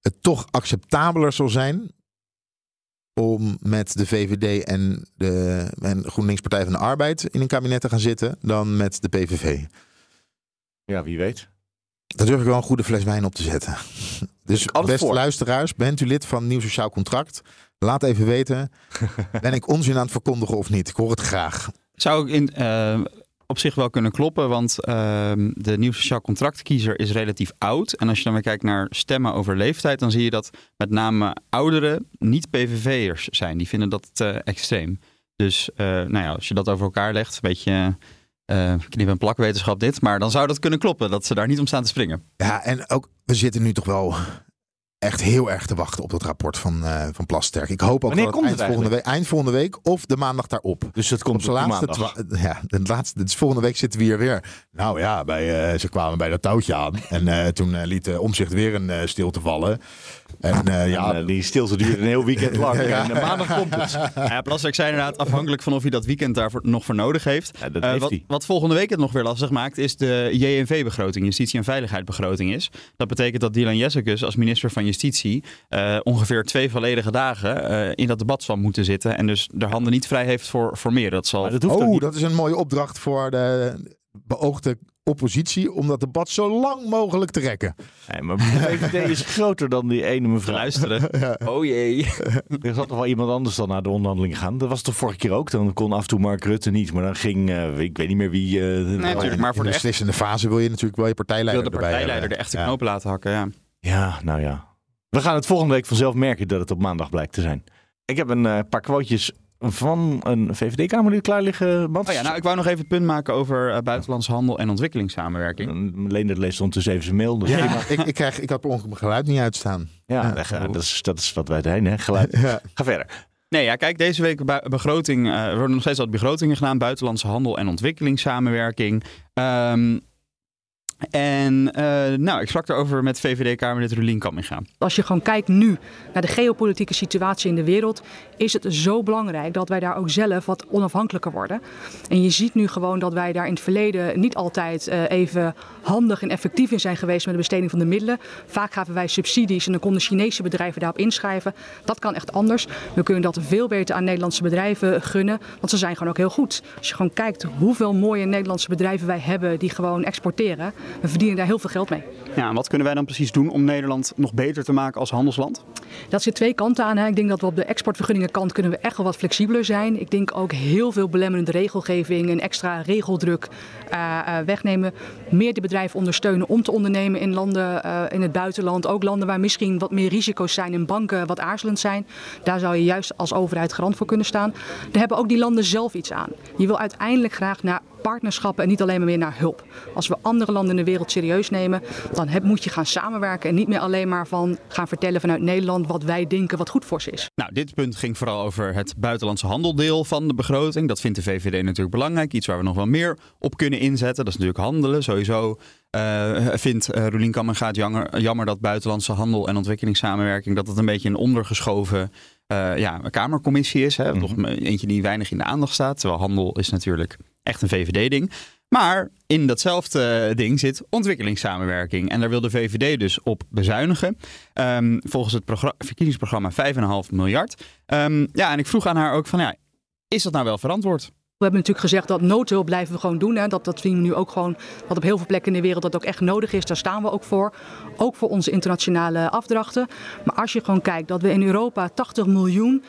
het toch acceptabeler zal zijn om met de VVD en de en GroenLinks Partij van de Arbeid in een kabinet te gaan zitten dan met de PVV. Ja, wie weet. Daar durf ik wel een goede fles wijn op te zetten. Dus beste voor. luisteraars, bent u lid van Nieuw Sociaal Contract? Laat even weten, ben ik onzin aan het verkondigen of niet? Ik hoor het graag. Zou ik in, eh, op zich wel kunnen kloppen, want ehm, de nieuw sociaal contractkiezer is relatief oud. En als je dan weer kijkt naar stemmen over leeftijd, dan zie je dat met name ouderen niet PVV'ers zijn. Die vinden dat eh, extreem. Dus eh, nou ja, als je dat over elkaar legt, een beetje eh knip- en plakwetenschap dit, maar dan zou dat kunnen kloppen, dat ze daar niet om staan te springen. Ja, en ook, we zitten nu toch wel echt heel erg te wachten op dat rapport van, eh, van Plasterk. Ik hoop ook Wanneer dat komt eind, het volgende week, eind volgende week of de maandag daarop. Dus dat komt op de laatste, maandag. twa- ja, de laatste, dus volgende week zitten we hier weer. Nou ja, bij, eh, ze kwamen bij dat touwtje aan. En eh, toen eh, liet de omzicht weer een eh, stilte vallen. En eh, ja, En, eh, die stilte duurde een heel weekend lang. Ja. En eh, maandag komt het. Ja, Plasterk zei inderdaad afhankelijk van of hij dat weekend daarvoor nog voor nodig heeft. Ja, dat Eh, heeft wat, hij. wat volgende week het nog weer lastig maakt, is de JNV-begroting, Justitie- en Veiligheidsbegroting is. Dat betekent dat Dylan Jessicus als minister van Justitie eh, ongeveer twee volledige dagen eh, in dat debat zal moeten zitten. En dus de handen niet vrij heeft voor, voor meer. Dat zal Maar dat oh, niet. dat is een mooie opdracht voor de beoogde oppositie om dat debat zo lang mogelijk te rekken. Nee, maar de VVD is groter dan die ene mevrouw. luisteren. Oh jee. Er zat toch wel iemand anders dan naar de onderhandeling gaan. Dat was toch vorige keer ook. Dan kon af en toe Mark Rutte niet. Maar dan ging, eh, ik weet niet meer wie... eh, Nee, natuurlijk, maar In voor de de, echt, beslissende fase wil je natuurlijk wel je wil partijleider de erbij partijleider de hebben. echte Ja. knopen laten hakken. Ja. Ja, nou ja. We gaan het volgende week vanzelf merken dat het op maandag blijkt te zijn. Ik heb een eh, paar quotejes van een VVD-kamerlid klaar liggen. Mats. Oh ja, nou, ik wou nog even het punt maken over eh, buitenlandse handel en ontwikkelingssamenwerking. Leendert leest ondertussen even zijn mail. Dus Ja, ik, ik, krijg, ik had per ongeluk mijn geluid niet uitstaan. Ja, dat, is, dat is wat wij zijn, hè? Geluid. Ja. Ga verder. Nee, ja, kijk, deze week begroting. eh, er worden nog steeds wat begrotingen gedaan. Buitenlandse handel en ontwikkelingssamenwerking. Ehm, en eh, nou, ik sprak erover met VVD-Kamerlid Rulien Kamminga. Als je gewoon kijkt nu naar de geopolitieke situatie in de wereld, is het zo belangrijk dat wij daar ook zelf wat onafhankelijker worden. En je ziet nu gewoon dat wij daar in het verleden niet altijd eh, even handig en effectief in zijn geweest met de besteding van de middelen. Vaak gaven wij subsidies en dan konden Chinese bedrijven daarop inschrijven. Dat kan echt anders. We kunnen dat veel beter aan Nederlandse bedrijven gunnen, want ze zijn gewoon ook heel goed. Als je gewoon kijkt hoeveel mooie Nederlandse bedrijven wij hebben die gewoon exporteren, we verdienen daar heel veel geld mee. Ja, en wat kunnen wij dan precies doen om Nederland nog beter te maken als handelsland? Dat zit twee kanten aan. Hè. Ik denk dat we op de exportvergunningenkant kunnen we echt wel wat flexibeler zijn. Ik denk ook heel veel belemmerende regelgeving en extra regeldruk eh, eh, wegnemen. Meer de bedrijven ondersteunen om te ondernemen in landen eh, in het buitenland. Ook landen waar misschien wat meer risico's zijn en banken wat aarzelend zijn. Daar zou je juist als overheid garant voor kunnen staan. Daar hebben ook die landen zelf iets aan. Je wil uiteindelijk graag naar partnerschappen en niet alleen maar meer naar hulp. Als we andere landen in de wereld serieus nemen, dan heb, moet je gaan samenwerken en niet meer alleen maar van gaan vertellen vanuit Nederland wat wij denken wat goed voor ze is. Nou, dit punt ging vooral over het buitenlandse handeldeel van de begroting. Dat vindt de VVD natuurlijk belangrijk. Iets waar we nog wel meer op kunnen inzetten. Dat is natuurlijk handelen. Sowieso eh, vindt uh, Roelien Kammenga het jammer, jammer dat buitenlandse handel en ontwikkelingssamenwerking... dat het een beetje een ondergeschoven eh, ja, kamercommissie is. Hè? Mhm. Toch eentje die weinig in de aandacht staat. Terwijl handel is natuurlijk echt een VVD-ding. Maar in datzelfde ding zit ontwikkelingssamenwerking. En daar wil de VVD dus op bezuinigen. Um, volgens het verkiezingsprogramma 5,5 miljard. Um, ja, en ik vroeg aan haar ook van ja, is dat nou wel verantwoord? We hebben natuurlijk gezegd dat noodhulp blijven we gewoon doen. Hè. Dat, dat zien we nu ook gewoon, wat op heel veel plekken in de wereld dat ook echt nodig is. Daar staan we ook voor. Ook voor onze internationale afdrachten. Maar als je gewoon kijkt dat we in Europa 80 miljoen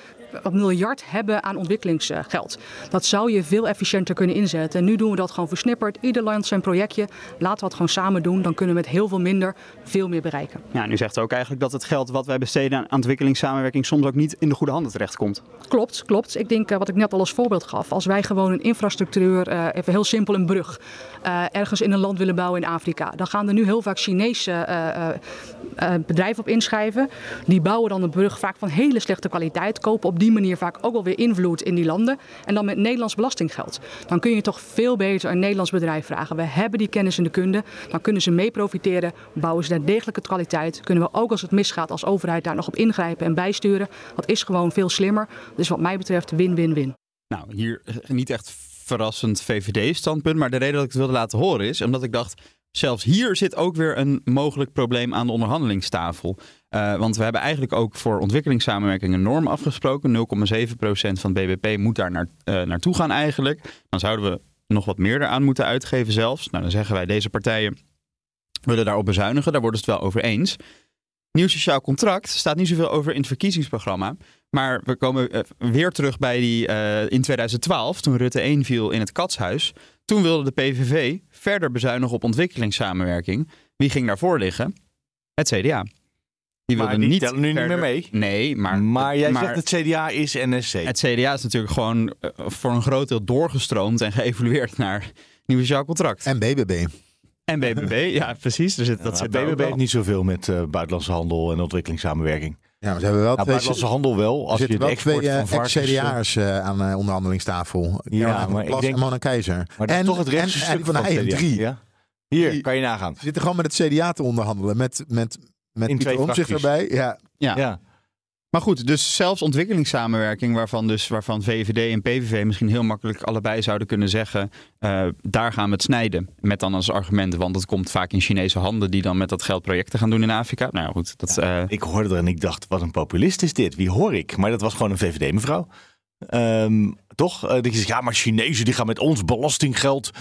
miljard hebben aan ontwikkelingsgeld. Dat zou je veel efficiënter kunnen inzetten. En nu doen we dat gewoon versnipperd. Ieder land zijn projectje. Laten we het gewoon samen doen. Dan kunnen we met heel veel minder veel meer bereiken. Ja, nu zegt ook eigenlijk dat het geld wat wij besteden aan ontwikkelingssamenwerking soms ook niet in de goede handen terechtkomt. Klopt, klopt. Ik denk uh, wat ik net al als voorbeeld gaf. Als wij gewoon een infrastructuur, uh, even heel simpel een brug, uh, ergens in een land willen bouwen in Afrika. Dan gaan er nu heel vaak Chinese eh, bedrijven op inschrijven. Die bouwen dan een brug vaak van hele slechte kwaliteit, kopen op die die manier vaak ook wel weer invloed in die landen. En dan met Nederlands belastinggeld. Dan kun je toch veel beter een Nederlands bedrijf vragen. We hebben die kennis en de kunde. Dan kunnen ze mee profiteren. Bouwen ze naar degelijke kwaliteit. Kunnen we ook als het misgaat als overheid daar nog op ingrijpen en bijsturen. Dat is gewoon veel slimmer. Dus wat mij betreft win-win-win. Nou, hier niet echt verrassend VVD-standpunt. Maar de reden dat ik het wilde laten horen is omdat ik dacht. Zelfs hier zit ook weer een mogelijk probleem aan de onderhandelingstafel. Uh, want we hebben eigenlijk ook voor ontwikkelingssamenwerking een norm afgesproken. 0,7% van BBP moet daar naar, uh, naartoe gaan eigenlijk. Dan zouden we nog wat meer eraan moeten uitgeven zelfs. Nou, dan zeggen wij deze partijen willen daarop bezuinigen. Daar worden ze het wel over eens. Nieuw sociaal contract staat niet zoveel over in het verkiezingsprogramma. Maar we komen uh, weer terug bij die in 2012, toen Rutte 1 viel in het katshuis. Toen wilde de PVV verder bezuinigen op ontwikkelingssamenwerking. Wie ging daarvoor liggen? Het CDA. Die wilde niet tellen nu verder... niet meer mee. Nee, maar... Maar jij zegt het CDA is NSC. Het CDA is natuurlijk gewoon uh, voor een groot deel doorgestroomd en geëvolueerd naar nieuw sociaal contract. En BBB. En BBB, ja precies. Er zit, dat zit BBB heeft niet zoveel met uh, buitenlandse handel en ontwikkelingssamenwerking. Ja, maar ze hebben wel nou, twee, buitenlandse handel wel. Als er je de export twee, van uh, aan uh, onderhandelingstafel. Ja, maar Plas ik denk... en Mona Keizer. Maar dat en, is toch het en, rechtse en van Heijen drie. Ja? Hier, die, kan je nagaan. Ze zitten gewoon met het CDA te onderhandelen. Met, met, met In Pieter Omtzigt erbij. Ja. Ja. ja. Maar goed, dus zelfs ontwikkelingssamenwerking, waarvan, dus, waarvan VVD en PVV misschien heel makkelijk allebei zouden kunnen zeggen: uh, daar gaan we het snijden. Met dan als argument, want het komt vaak in Chinese handen die dan met dat geld projecten gaan doen in Afrika. Nou goed, dat, ja, uh... Ik hoorde er en ik dacht: wat een populist is dit? Wie hoor ik? Maar dat was gewoon een VVD-mevrouw. Um, toch? Uh, dat je zegt: ja, maar Chinezen die gaan met ons belastinggeld.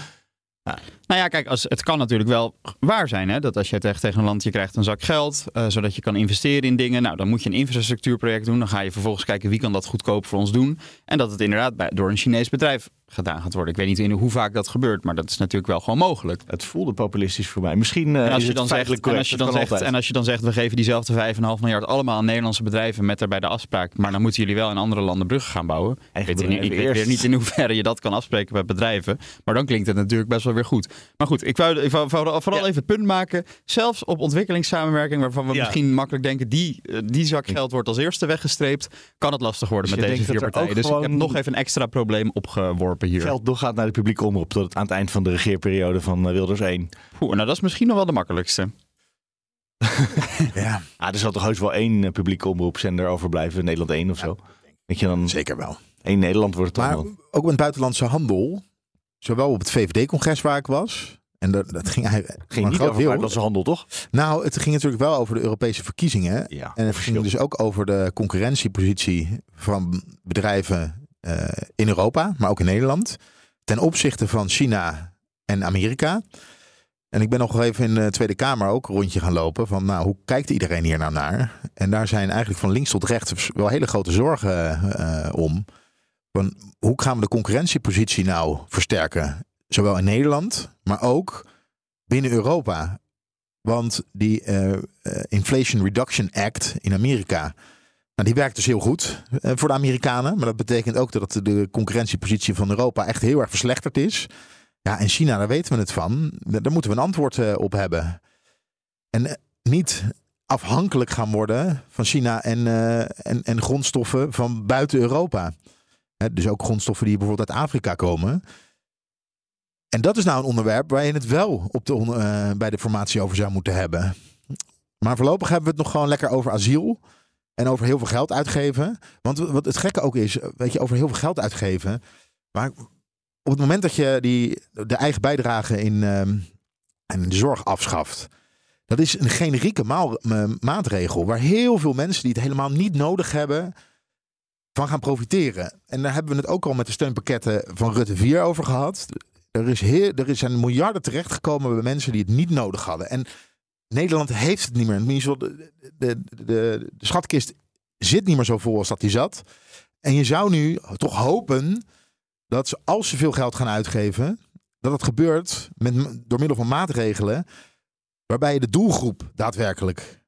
Nou ja, kijk, als, het kan natuurlijk wel waar zijn. Hè? Dat als je tegen een land, je krijgt een zak geld, uh, zodat je kan investeren in dingen. Nou, dan moet je een infrastructuurproject doen. Dan ga je vervolgens kijken wie kan dat goedkoop voor ons doen. En dat het inderdaad bij, door een Chinees bedrijf gedaan gaat worden. Ik weet niet in hoe vaak dat gebeurt, maar dat is natuurlijk wel gewoon mogelijk. Het voelde populistisch voor mij. Misschien uh, en als is je dan het zegt, correct. En als je dan zegt, en als je dan zegt, we geven diezelfde 5,5 miljard allemaal aan Nederlandse bedrijven met daarbij de afspraak, maar dan moeten jullie wel in andere landen bruggen gaan bouwen. Ik weet, niet, ik weet weer niet in hoeverre je dat kan afspreken bij bedrijven, maar dan klinkt het natuurlijk best wel weer goed. Maar goed, ik wou, ik wou vooral ja. even het punt maken, zelfs op ontwikkelingssamenwerking, waarvan we ja. misschien makkelijk denken, die, die zak geld wordt als eerste weggestreept, kan het lastig worden dus met deze vier partijen. Dus ik heb nog even een extra probleem opgeworpen hier. Geld doorgaat naar de publieke omroep tot het, aan het eind van de regeerperiode van uh, Wilders 1. Oeh, nou, dat is misschien nog wel de makkelijkste. ja. Ah, er zal toch heus wel één uh, publieke omroepzender overblijven, Nederland 1 of zo. Weet je dan, Zeker wel. Eén Nederland wordt het maar toch wel. ook met buitenlandse handel, zowel op het VVD-congres waar ik was, en dat, dat ging eigenlijk ging niet over deel. buitenlandse handel, toch? Nou, het ging natuurlijk wel over de Europese verkiezingen. Ja, en het ging dus ook over de concurrentiepositie van bedrijven in Europa, maar ook in Nederland. Ten opzichte van China en Amerika. En ik ben nog even in de Tweede Kamer ook een rondje gaan lopen. Van nou, hoe kijkt iedereen hier nou naar? En daar zijn eigenlijk van links tot rechts wel hele grote zorgen uh, om. Van hoe gaan we de concurrentiepositie nou versterken? Zowel in Nederland, maar ook binnen Europa. Want die uh, Inflation Reduction Act in Amerika. Nou, die werkt dus heel goed uh, voor de Amerikanen. Maar dat betekent ook dat de concurrentiepositie van Europa echt heel erg verslechterd is. Ja, en China, daar weten we het van. Daar moeten we een antwoord uh, op hebben. En niet afhankelijk gaan worden van China en, en, en grondstoffen van buiten Europa. Dus ook grondstoffen die bijvoorbeeld uit Afrika komen. En dat is nou een onderwerp waar je het wel op de, bij de formatie over zou moeten hebben. Maar voorlopig hebben we het nog gewoon lekker over asiel. En over heel veel geld uitgeven. Want wat het gekke ook is, weet je, over heel veel geld uitgeven. Maar op het moment dat je die, de eigen bijdrage in, in de zorg afschaft. Dat is een generieke maatregel. Waar heel veel mensen die het helemaal niet nodig hebben. van gaan profiteren. En daar hebben we het ook al met de steunpakketten van Rutte 4 over gehad. Er, is heel, er zijn miljarden terechtgekomen bij mensen die het niet nodig hadden. En Nederland heeft het niet meer. De, de, de, de, schatkist zit niet meer zo vol als dat die zat. En je zou nu toch hopen dat ze, als ze veel geld gaan uitgeven, dat het gebeurt met, door middel van maatregelen waarbij je de doelgroep daadwerkelijk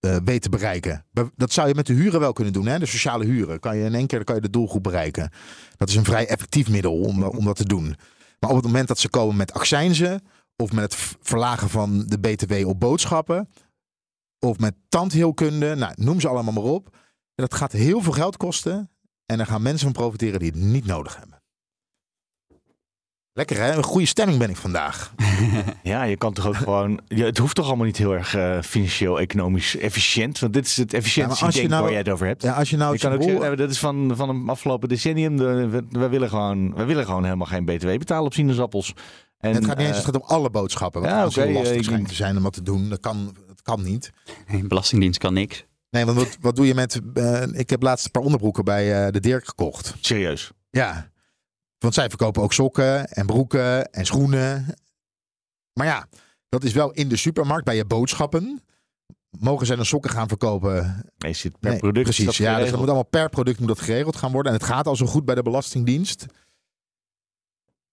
uh, weet te bereiken. Dat zou je met de huren wel kunnen doen. Hè? De sociale huren. Kan je in één keer kan je de doelgroep bereiken. Dat is een vrij effectief middel om, om dat te doen. Maar op het moment dat ze komen met accijnzen of met het verlagen van de BTW op boodschappen. Of met tandheelkunde. Nou, noem ze allemaal maar op. dat gaat heel veel geld kosten. En daar gaan mensen van profiteren die het niet nodig hebben. Lekker hè? Een goede stemming ben ik vandaag. Ja, je kan toch ook gewoon. het hoeft toch allemaal niet heel erg eh, financieel, economisch efficiënt. Want dit is het efficiëntie denk nou- waar jij het over hebt. Ja, als je nou je kan ook zeggen, eh, dat is van, van een afgelopen decennium. De, we, we willen gewoon, we willen gewoon helemaal geen BTW betalen op sinaasappels. En, het gaat niet eens, eh, het gaat om alle boodschappen. Wat ja, zo lastig ik- schijnt te zijn om dat te doen. Dat kan, dat kan niet. Nee, Belastingdienst kan niks. Nee, want wat, wat doe je met... eh, ik heb laatst een paar onderbroeken bij eh, de Dirk gekocht. serieus. Ja. Want zij verkopen ook sokken en broeken en schoenen. Maar ja, dat is wel in de supermarkt bij je boodschappen. Mogen zij dan sokken gaan verkopen? Nee, zit per Nee, product. Precies, dat ja. Dus dat moet allemaal per product moet dat geregeld gaan worden. En het gaat al zo goed bij de Belastingdienst.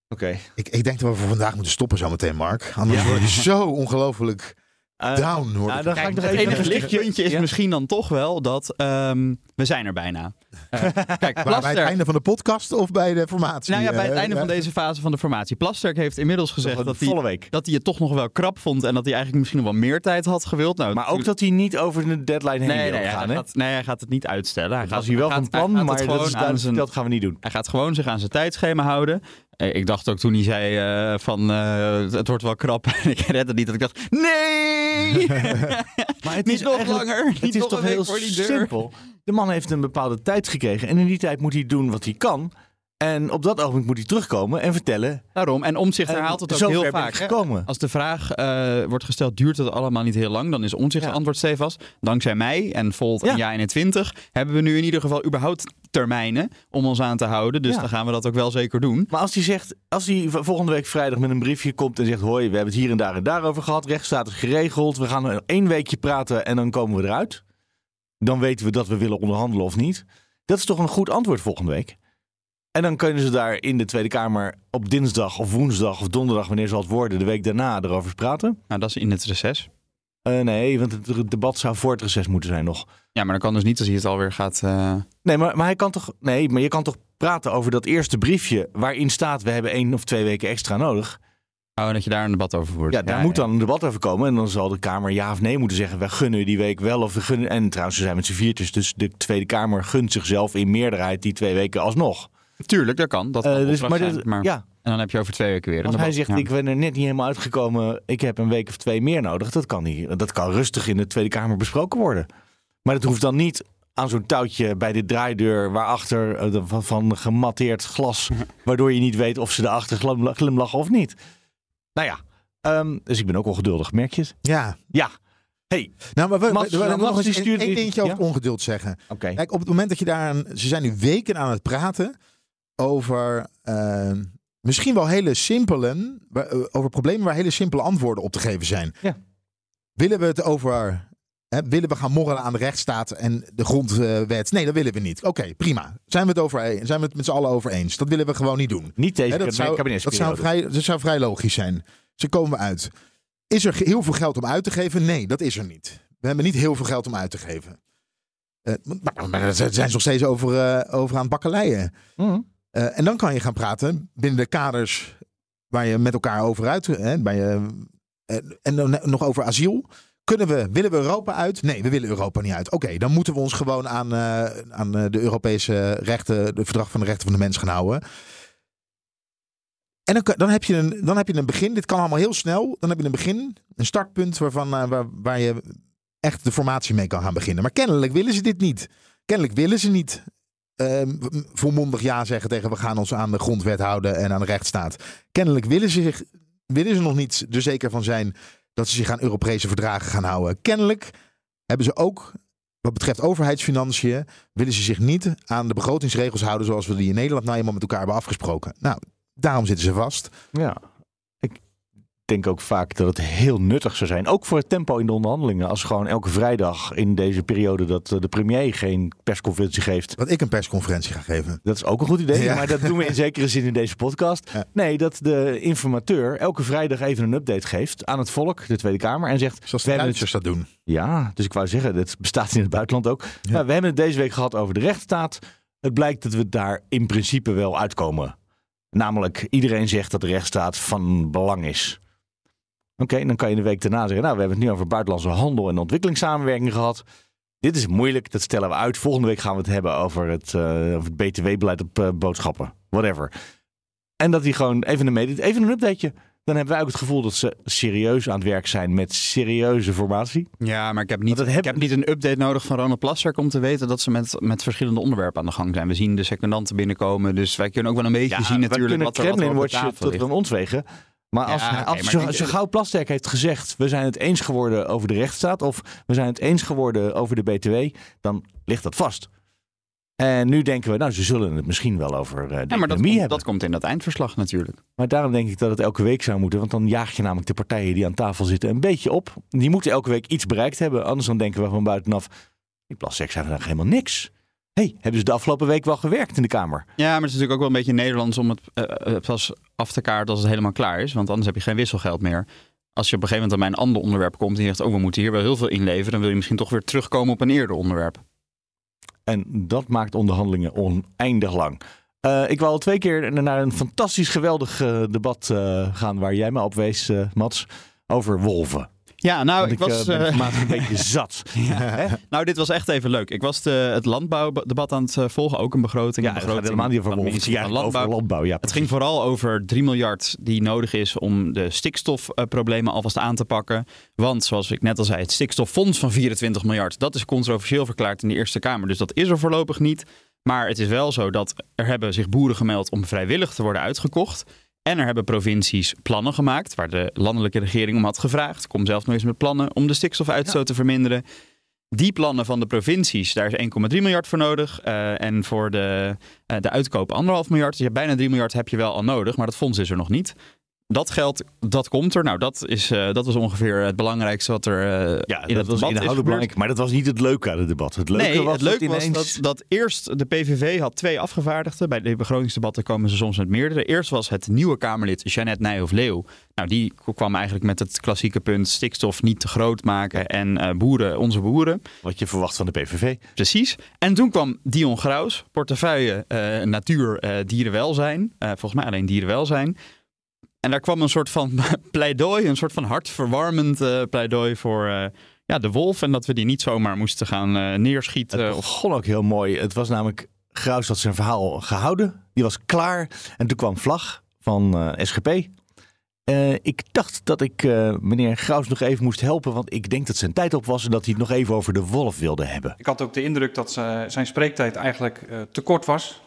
Oké. Ik, ik denk dat we voor vandaag moeten stoppen zometeen, Mark. Anders word ik zo ongelooflijk Eh, down. Nou, dan ga ik nog Het even enige een lichtje- lichtpuntje is Ja. misschien dan toch wel dat ehm, we zijn er bijna. Eh, kijk, bij het einde van de podcast of bij de formatie? nou ja, bij het Eh, einde van deze fase van de formatie. Plasterk heeft inmiddels gezegd dat hij, volle week. dat hij het toch nog wel krap vond en dat hij eigenlijk misschien nog wel meer tijd had gewild. Nou, Maar ook dat hij niet over de deadline heen Nee, wil nee, gaan. hij hè? gaat, nee, hij gaat het niet uitstellen. Hij Dat gaat, was hier wel hij van gaat- plan, hij maar het dat, gewoon zijn, verteld, gaan we niet doen. hij gaat gewoon zich aan zijn tijdschema houden. Eh, Ik dacht ook toen hij zei eh, van eh, het wordt wel krap en ik red het niet, dat ik dacht nee! Maar het niet nog langer, Het niet is toch heel simpel. De man heeft een bepaalde tijd gekregen. En in die tijd moet hij doen wat hij kan. En op dat ogenblik moet hij terugkomen en vertellen. Daarom, en En herhaalt het ook heel vaak. gekomen. Als de vraag eh, wordt gesteld, duurt het allemaal niet heel lang? Dan is Omtzigt Ja. antwoord stevast. Dankzij mij en Volt Ja. en 21 hebben we nu in ieder geval überhaupt termijnen om ons aan te houden. Dus Ja. dan gaan we dat ook wel zeker doen. Maar als hij zegt, als hij volgende week vrijdag met een briefje komt en zegt: Hoi, we hebben het hier en daar en daarover gehad. Rechtsstaat is geregeld. We gaan één weekje praten en dan komen we eruit. Dan weten we dat we willen onderhandelen of niet. Dat is toch een goed antwoord volgende week. En dan kunnen ze daar in de Tweede Kamer op dinsdag of woensdag of donderdag, wanneer zal het worden, de week daarna erover praten. Nou, dat is in het reces. Eh, nee, want het debat zou voor het reces moeten zijn nog. Ja, maar dan kan dus niet als hij het alweer gaat... eh, Nee, maar, maar hij kan toch. Nee, maar je kan toch praten over dat eerste briefje waarin staat: we hebben één of twee weken extra nodig. Oh, dat je daar een debat over voert. Ja, daar moet dan een debat over komen. En dan zal de Kamer ja of nee moeten zeggen. We gunnen die week wel of we gunnen. En trouwens, ze zijn met z'n viertjes. Dus de Tweede Kamer gunt zichzelf in meerderheid die twee weken alsnog. Tuurlijk, dat kan. Dat Eh, kan dus, maar zijn, dit- maar- ja, En dan heb je over twee weken weer als hij zegt: Ja. ik ben er net niet helemaal uitgekomen. Ik heb een week of twee meer nodig. Dat kan, niet, dat kan rustig in de Tweede Kamer besproken worden. Maar dat hoeft dan niet aan zo'n touwtje bij de draaideur. waarachter eh, van, van gematteerd glas. waardoor je niet weet of ze erachter glimla- glimlachen of niet. Nou ja, ehm, dus ik ben ook ongeduldig. Merk je het? Ja. Ja. Hey, Nou, maar we, Mats, we, we, Mats, nog eens één dingetje over ongeduld zeggen. oké. Kijk, op het moment dat je daar... een- Ze zijn nu weken aan het praten over... eh, misschien wel hele simpele... eh, Over problemen waar hele simpele antwoorden op te geven zijn. Ja. Willen we het over... Hè, willen we gaan morrelen aan de rechtsstaat en de grondwet? Nee, dat willen we niet. Oké, prima. Zijn we het over e- zijn we het met z'n allen over eens? Dat willen we gewoon niet doen. Niet deze Hè, dat, zou, dat, zou vrij, dat zou vrij logisch zijn. Ze komen uit. Is er heel veel geld om uit te geven? Nee, dat is er niet. We hebben niet heel veel geld om uit te geven. Maar, maar daar zijn ze nog steeds over, eh, over aan het bakkeleien. Mhm. Eh, en dan kan je gaan praten binnen de kaders waar je met elkaar over uit. Hè, waar je, eh, en dan nog over asiel. Kunnen we, willen we Europa uit? Nee, we willen Europa niet uit. Oké, dan moeten we ons gewoon aan, eh, aan eh, de Europese rechten, de verdrag van de rechten van de mens gaan houden. En dan, dan, heb je een, dan heb je een begin. Dit kan allemaal heel snel. Dan heb je een begin, een startpunt waarvan, eh, waar, waar je echt de formatie mee kan gaan beginnen. Maar kennelijk willen ze dit niet. Kennelijk willen ze niet ehm, volmondig ja zeggen tegen we gaan ons aan de grondwet houden en aan de rechtsstaat. Kennelijk willen ze, zich, willen ze nog niet er zeker van zijn dat ze zich aan Europese verdragen gaan houden. Kennelijk hebben ze ook, wat betreft overheidsfinanciën, willen ze zich niet aan de begrotingsregels houden zoals we die in Nederland nou eenmaal met elkaar hebben afgesproken. Nou, daarom zitten ze vast. Ja. Ik denk ook vaak dat het heel nuttig zou zijn. Ook voor het tempo in de onderhandelingen. Als gewoon elke vrijdag in deze periode dat eh, de premier geen persconferentie geeft. Dat ik een persconferentie ga geven. Dat is ook een goed idee. Ja. Maar dat doen we in zekere zin in deze podcast. Ja. Nee, dat de informateur elke vrijdag even een update geeft aan het volk, de Tweede Kamer. En zegt, Zoals de het Duitsers dat doen. Ja, dus ik wou zeggen, dat bestaat in het buitenland ook. Ja. Nou, we hebben het deze week gehad over de rechtsstaat. Het blijkt dat we daar in principe wel uitkomen. Namelijk, iedereen zegt dat de rechtsstaat van belang is. Oké, dan kan je de week daarna zeggen, nou, we hebben het nu over buitenlandse handel en ontwikkelingssamenwerking gehad. Dit is moeilijk, dat stellen we uit. Volgende week gaan we het hebben over het, uh, over het BTW-beleid op uh, boodschappen. Whatever. En dat hij gewoon even een, even een updateje dan hebben wij ook het gevoel dat ze serieus aan het werk zijn met serieuze formatie. Ja, maar ik heb niet, ik heb niet een update nodig van Ronald Plasserk om te weten dat ze met, met verschillende onderwerpen aan de gang zijn. We zien de secundanten binnenkomen, dus wij kunnen ook wel een beetje zien natuurlijk wat er, wat er tot aan ons wegen. Maar als, ja, als, maar zo, gauw Plasterk heeft gezegd... we zijn het eens geworden over de rechtsstaat... of we zijn het eens geworden over de BTW... dan ligt dat vast. En nu denken we, nou, ze zullen het misschien wel over uh, de ja, maar dat komt, dat komt in dat eindverslag natuurlijk. Maar daarom denk ik dat het elke week zou moeten. Want dan jaag je namelijk de partijen die aan tafel zitten een beetje op. Die moeten elke week iets bereikt hebben. Anders dan denken we van buitenaf, die plasseks zijn vandaag helemaal niks. Hey, hebben ze de afgelopen week wel gewerkt in de Kamer? Ja, maar het is natuurlijk ook wel een beetje Nederlands om het uh, pas af te kaarten als het helemaal klaar is. Want anders heb je geen wisselgeld meer. Als je op een gegeven moment aan mijn ander onderwerp komt en je zegt, oh, we moeten hier wel heel veel inleveren, dan wil je misschien toch weer terugkomen op een eerder onderwerp. En dat maakt onderhandelingen oneindig lang. Uh, ik wil al twee keer naar een fantastisch geweldig uh, debat gaan waar jij me op wees, Mats, over wolven. Ja, nou, ik, was. Uh, een beetje zat. ja. Nou, dit was echt even leuk. Ik was de, het landbouwdebat aan het volgen, ook een begroting. Ja, een begroting het helemaal niet landbouw. Over landbouw ja, het ging vooral over 3 miljard die nodig is om de stikstofproblemen alvast aan te pakken. Want, zoals ik net al zei, het stikstoffonds van 24 miljard, dat is controversieel verklaard in de Eerste Kamer. Dus dat is er voorlopig niet. Maar het is wel zo dat er hebben zich boeren gemeld om vrijwillig te worden uitgekocht. En er hebben provincies plannen gemaakt waar de landelijke regering om had gevraagd. Kom zelf nog eens met plannen om de stikstofuitstoot te verminderen. Die plannen van de provincies, daar is 1,3 miljard voor nodig. Uh, en voor de, uh, de uitkoop 1,5 miljard. Dus je hebt bijna 3 miljard heb je wel al nodig, maar dat fonds is er nog niet dat geld, dat komt er. Nou, dat, is, uh, dat was ongeveer het belangrijkste wat er uh, ja, in dat het was inhoudelijk belangrijk. Maar dat was niet het leuke aan het debat. Het leuke nee, was, het leuke dat, ineens... was dat, eerst de PVV had twee afgevaardigden. Bij de begrotingsdebatten komen ze soms met meerdere. Eerst was het nieuwe Kamerlid Jeannette Nijhoff-Leeuw. Nou, die kwam eigenlijk met het klassieke punt stikstof niet te groot maken en uh, boeren, onze boeren. Wat je verwacht van de PVV. Precies. En toen kwam Dion Graus, portefeuille natuur, dierenwelzijn. volgens mij alleen dierenwelzijn. En daar kwam een soort van pleidooi, een soort van hartverwarmend uh, pleidooi voor uh, ja, de wolf. En dat we die niet zomaar moesten gaan uh, neerschieten. Het begon ook heel mooi. Het was namelijk, Graus had zijn verhaal gehouden. Die was klaar. En toen kwam vlag van SGP. ik dacht dat ik meneer Graus nog even moest helpen, want ik denk dat zijn tijd op was en dat hij het nog even over de wolf wilde hebben. Ik had ook de indruk dat zijn spreektijd eigenlijk te kort was.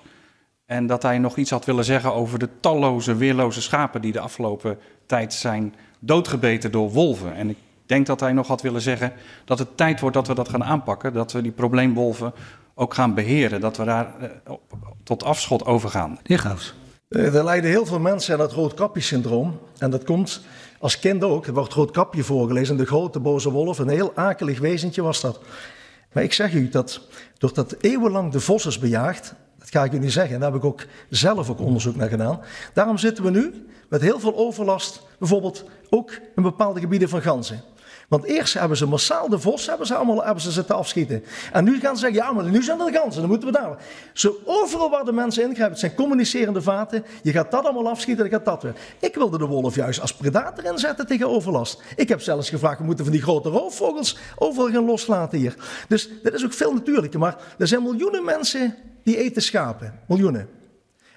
En dat hij nog iets had willen zeggen over de talloze, weerloze schapen die de afgelopen tijd zijn doodgebeten door wolven. En ik denk dat hij nog had willen zeggen dat het tijd wordt dat we dat gaan aanpakken. Dat we die probleemwolven ook gaan beheren. Dat we daar eh, tot afschot overgaan. Heer Gaus. Eh, er lijden heel veel mensen aan het roodkapjesyndroom. En dat komt als kind ook. Er wordt roodkapje voorgelezen. De grote boze wolf. Een heel akelig wezentje was dat. Maar ik zeg u dat doordat eeuwenlang de vos is bejaagd, dat ga ik u niet zeggen. Daar heb ik ook zelf ook onderzoek naar gedaan. Daarom zitten we nu met heel veel overlast, bijvoorbeeld ook in bepaalde gebieden van ganzen. Want eerst hebben ze massaal de vos hebben ze allemaal hebben ze zitten afschieten. En nu gaan ze zeggen, ja, maar nu zijn er de ganzen, dan moeten we daar. Zo overal waar de mensen ingrijpen, het zijn communicerende vaten. Je gaat dat allemaal afschieten, dan gaat dat weer. Ik wilde de wolf juist als predator inzetten tegen overlast. Ik heb zelfs gevraagd, we moeten van die grote roofvogels overal gaan loslaten hier. Dus dat is ook veel natuurlijker. Maar er zijn miljoenen mensen die eten schapen. Miljoenen.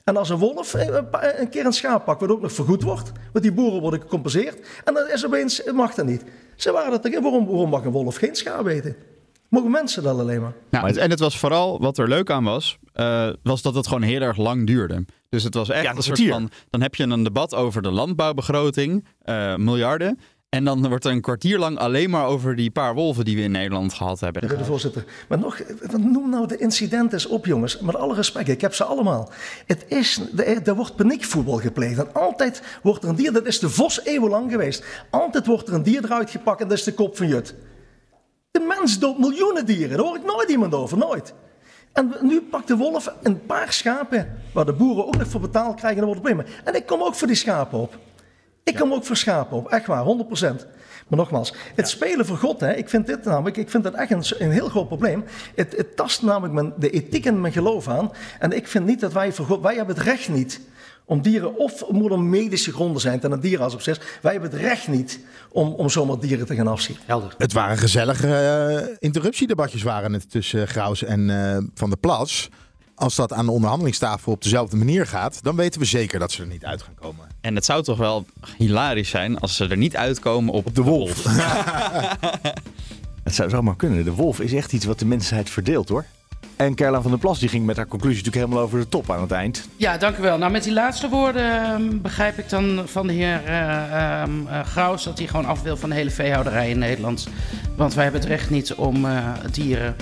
En als een wolf eh, een keer een schaap pakt, wat ook nog vergoed wordt, want die boeren worden gecompenseerd, en dan is opeens, mag dat niet. Ze waren dat tegen, waarom, waarom mag een wolf geen schaap eten? Mogen mensen dat alleen maar? Nou, en het was vooral, wat er leuk aan was, uh, was dat het gewoon heel erg lang duurde. Dus het was echt ja, een soort van, dan heb je een debat over de landbouwbegroting, uh, miljarden. En dan wordt er een kwartier lang alleen maar over die paar wolven die we in Nederland gehad hebben. De voorzitter. Maar nog, noem nou de incidenten op, jongens. Met alle respect, ik heb ze allemaal. Het is, er wordt paniekvoetbal gepleegd. En altijd wordt er een dier, dat is de vos eeuwenlang geweest. Altijd wordt er een dier eruit gepakt en dat is de kop van Jut. De mens doodt miljoenen dieren, daar hoor ik nooit iemand over, nooit. En nu pakt de wolf een paar schapen, waar de boeren ook nog voor betaald krijgen, en wordt het En ik kom ook voor die schapen op. Ik kom ook voor schapen op, echt waar, 100%. Maar nogmaals, het spelen voor God, hè, ik vind dit namelijk, ik vind dat echt een, een heel groot probleem. Het, het tast namelijk mijn, de ethiek en mijn geloof aan. En ik vind niet dat wij voor God, wij hebben het recht niet om dieren of het moet om medische gronden zijn ten een dierenarts op zes. Wij hebben het recht niet om, om zomaar dieren te gaan afschieten. Helder. Het waren gezellige uh, interruptiedebatjes waren het tussen Graus en uh, Van der Plas. Als dat aan de onderhandelingstafel op dezelfde manier gaat, dan weten we zeker dat ze er niet uit gaan komen. En het zou toch wel hilarisch zijn als ze er niet uitkomen op, op de wolf. het zou zomaar kunnen. De wolf is echt iets wat de mensheid verdeelt hoor. En Kerla van der Plas die ging met haar conclusie natuurlijk helemaal over de top aan het eind. Ja, dank u wel. Nou, met die laatste woorden uh, begrijp ik dan van de heer uh, uh, Graus dat hij gewoon af wil van de hele veehouderij in Nederland. Want wij hebben het recht niet om dieren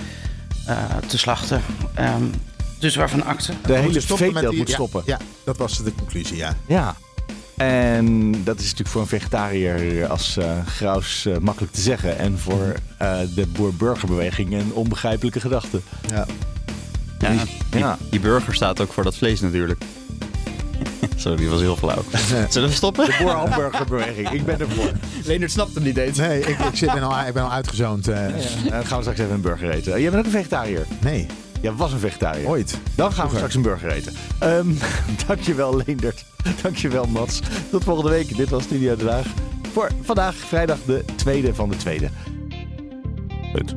te slachten. Um, dus waarvan akte. De hele veeteelt moet ja, stoppen. Ja, dat was de conclusie, ja. Ja. En dat is natuurlijk voor een vegetariër als uh, Graus uh, makkelijk te zeggen. En voor uh, de boer-burgerbeweging een onbegrijpelijke gedachte. Ja. Ja, die, ja. die burger staat ook voor dat vlees natuurlijk. Sorry, die was heel flauw. Zullen we stoppen? De boer-hamburgerbeweging. Ik ben ervoor. Leonard snapt hem niet eens. Nee, ik, ik, zit, ben, al, ik ben al uitgezoond. Ja, Dan gaan we straks even een burger eten. Jij bent ook een vegetariër? Nee. Jij was een vegetariër. Ooit. Dan gaan we straks een burger eten. Um, dankjewel Leendert. Dankjewel Mats. Tot volgende week. Dit was Studio de Dag. Voor vandaag vrijdag de tweede van de tweede. Punt.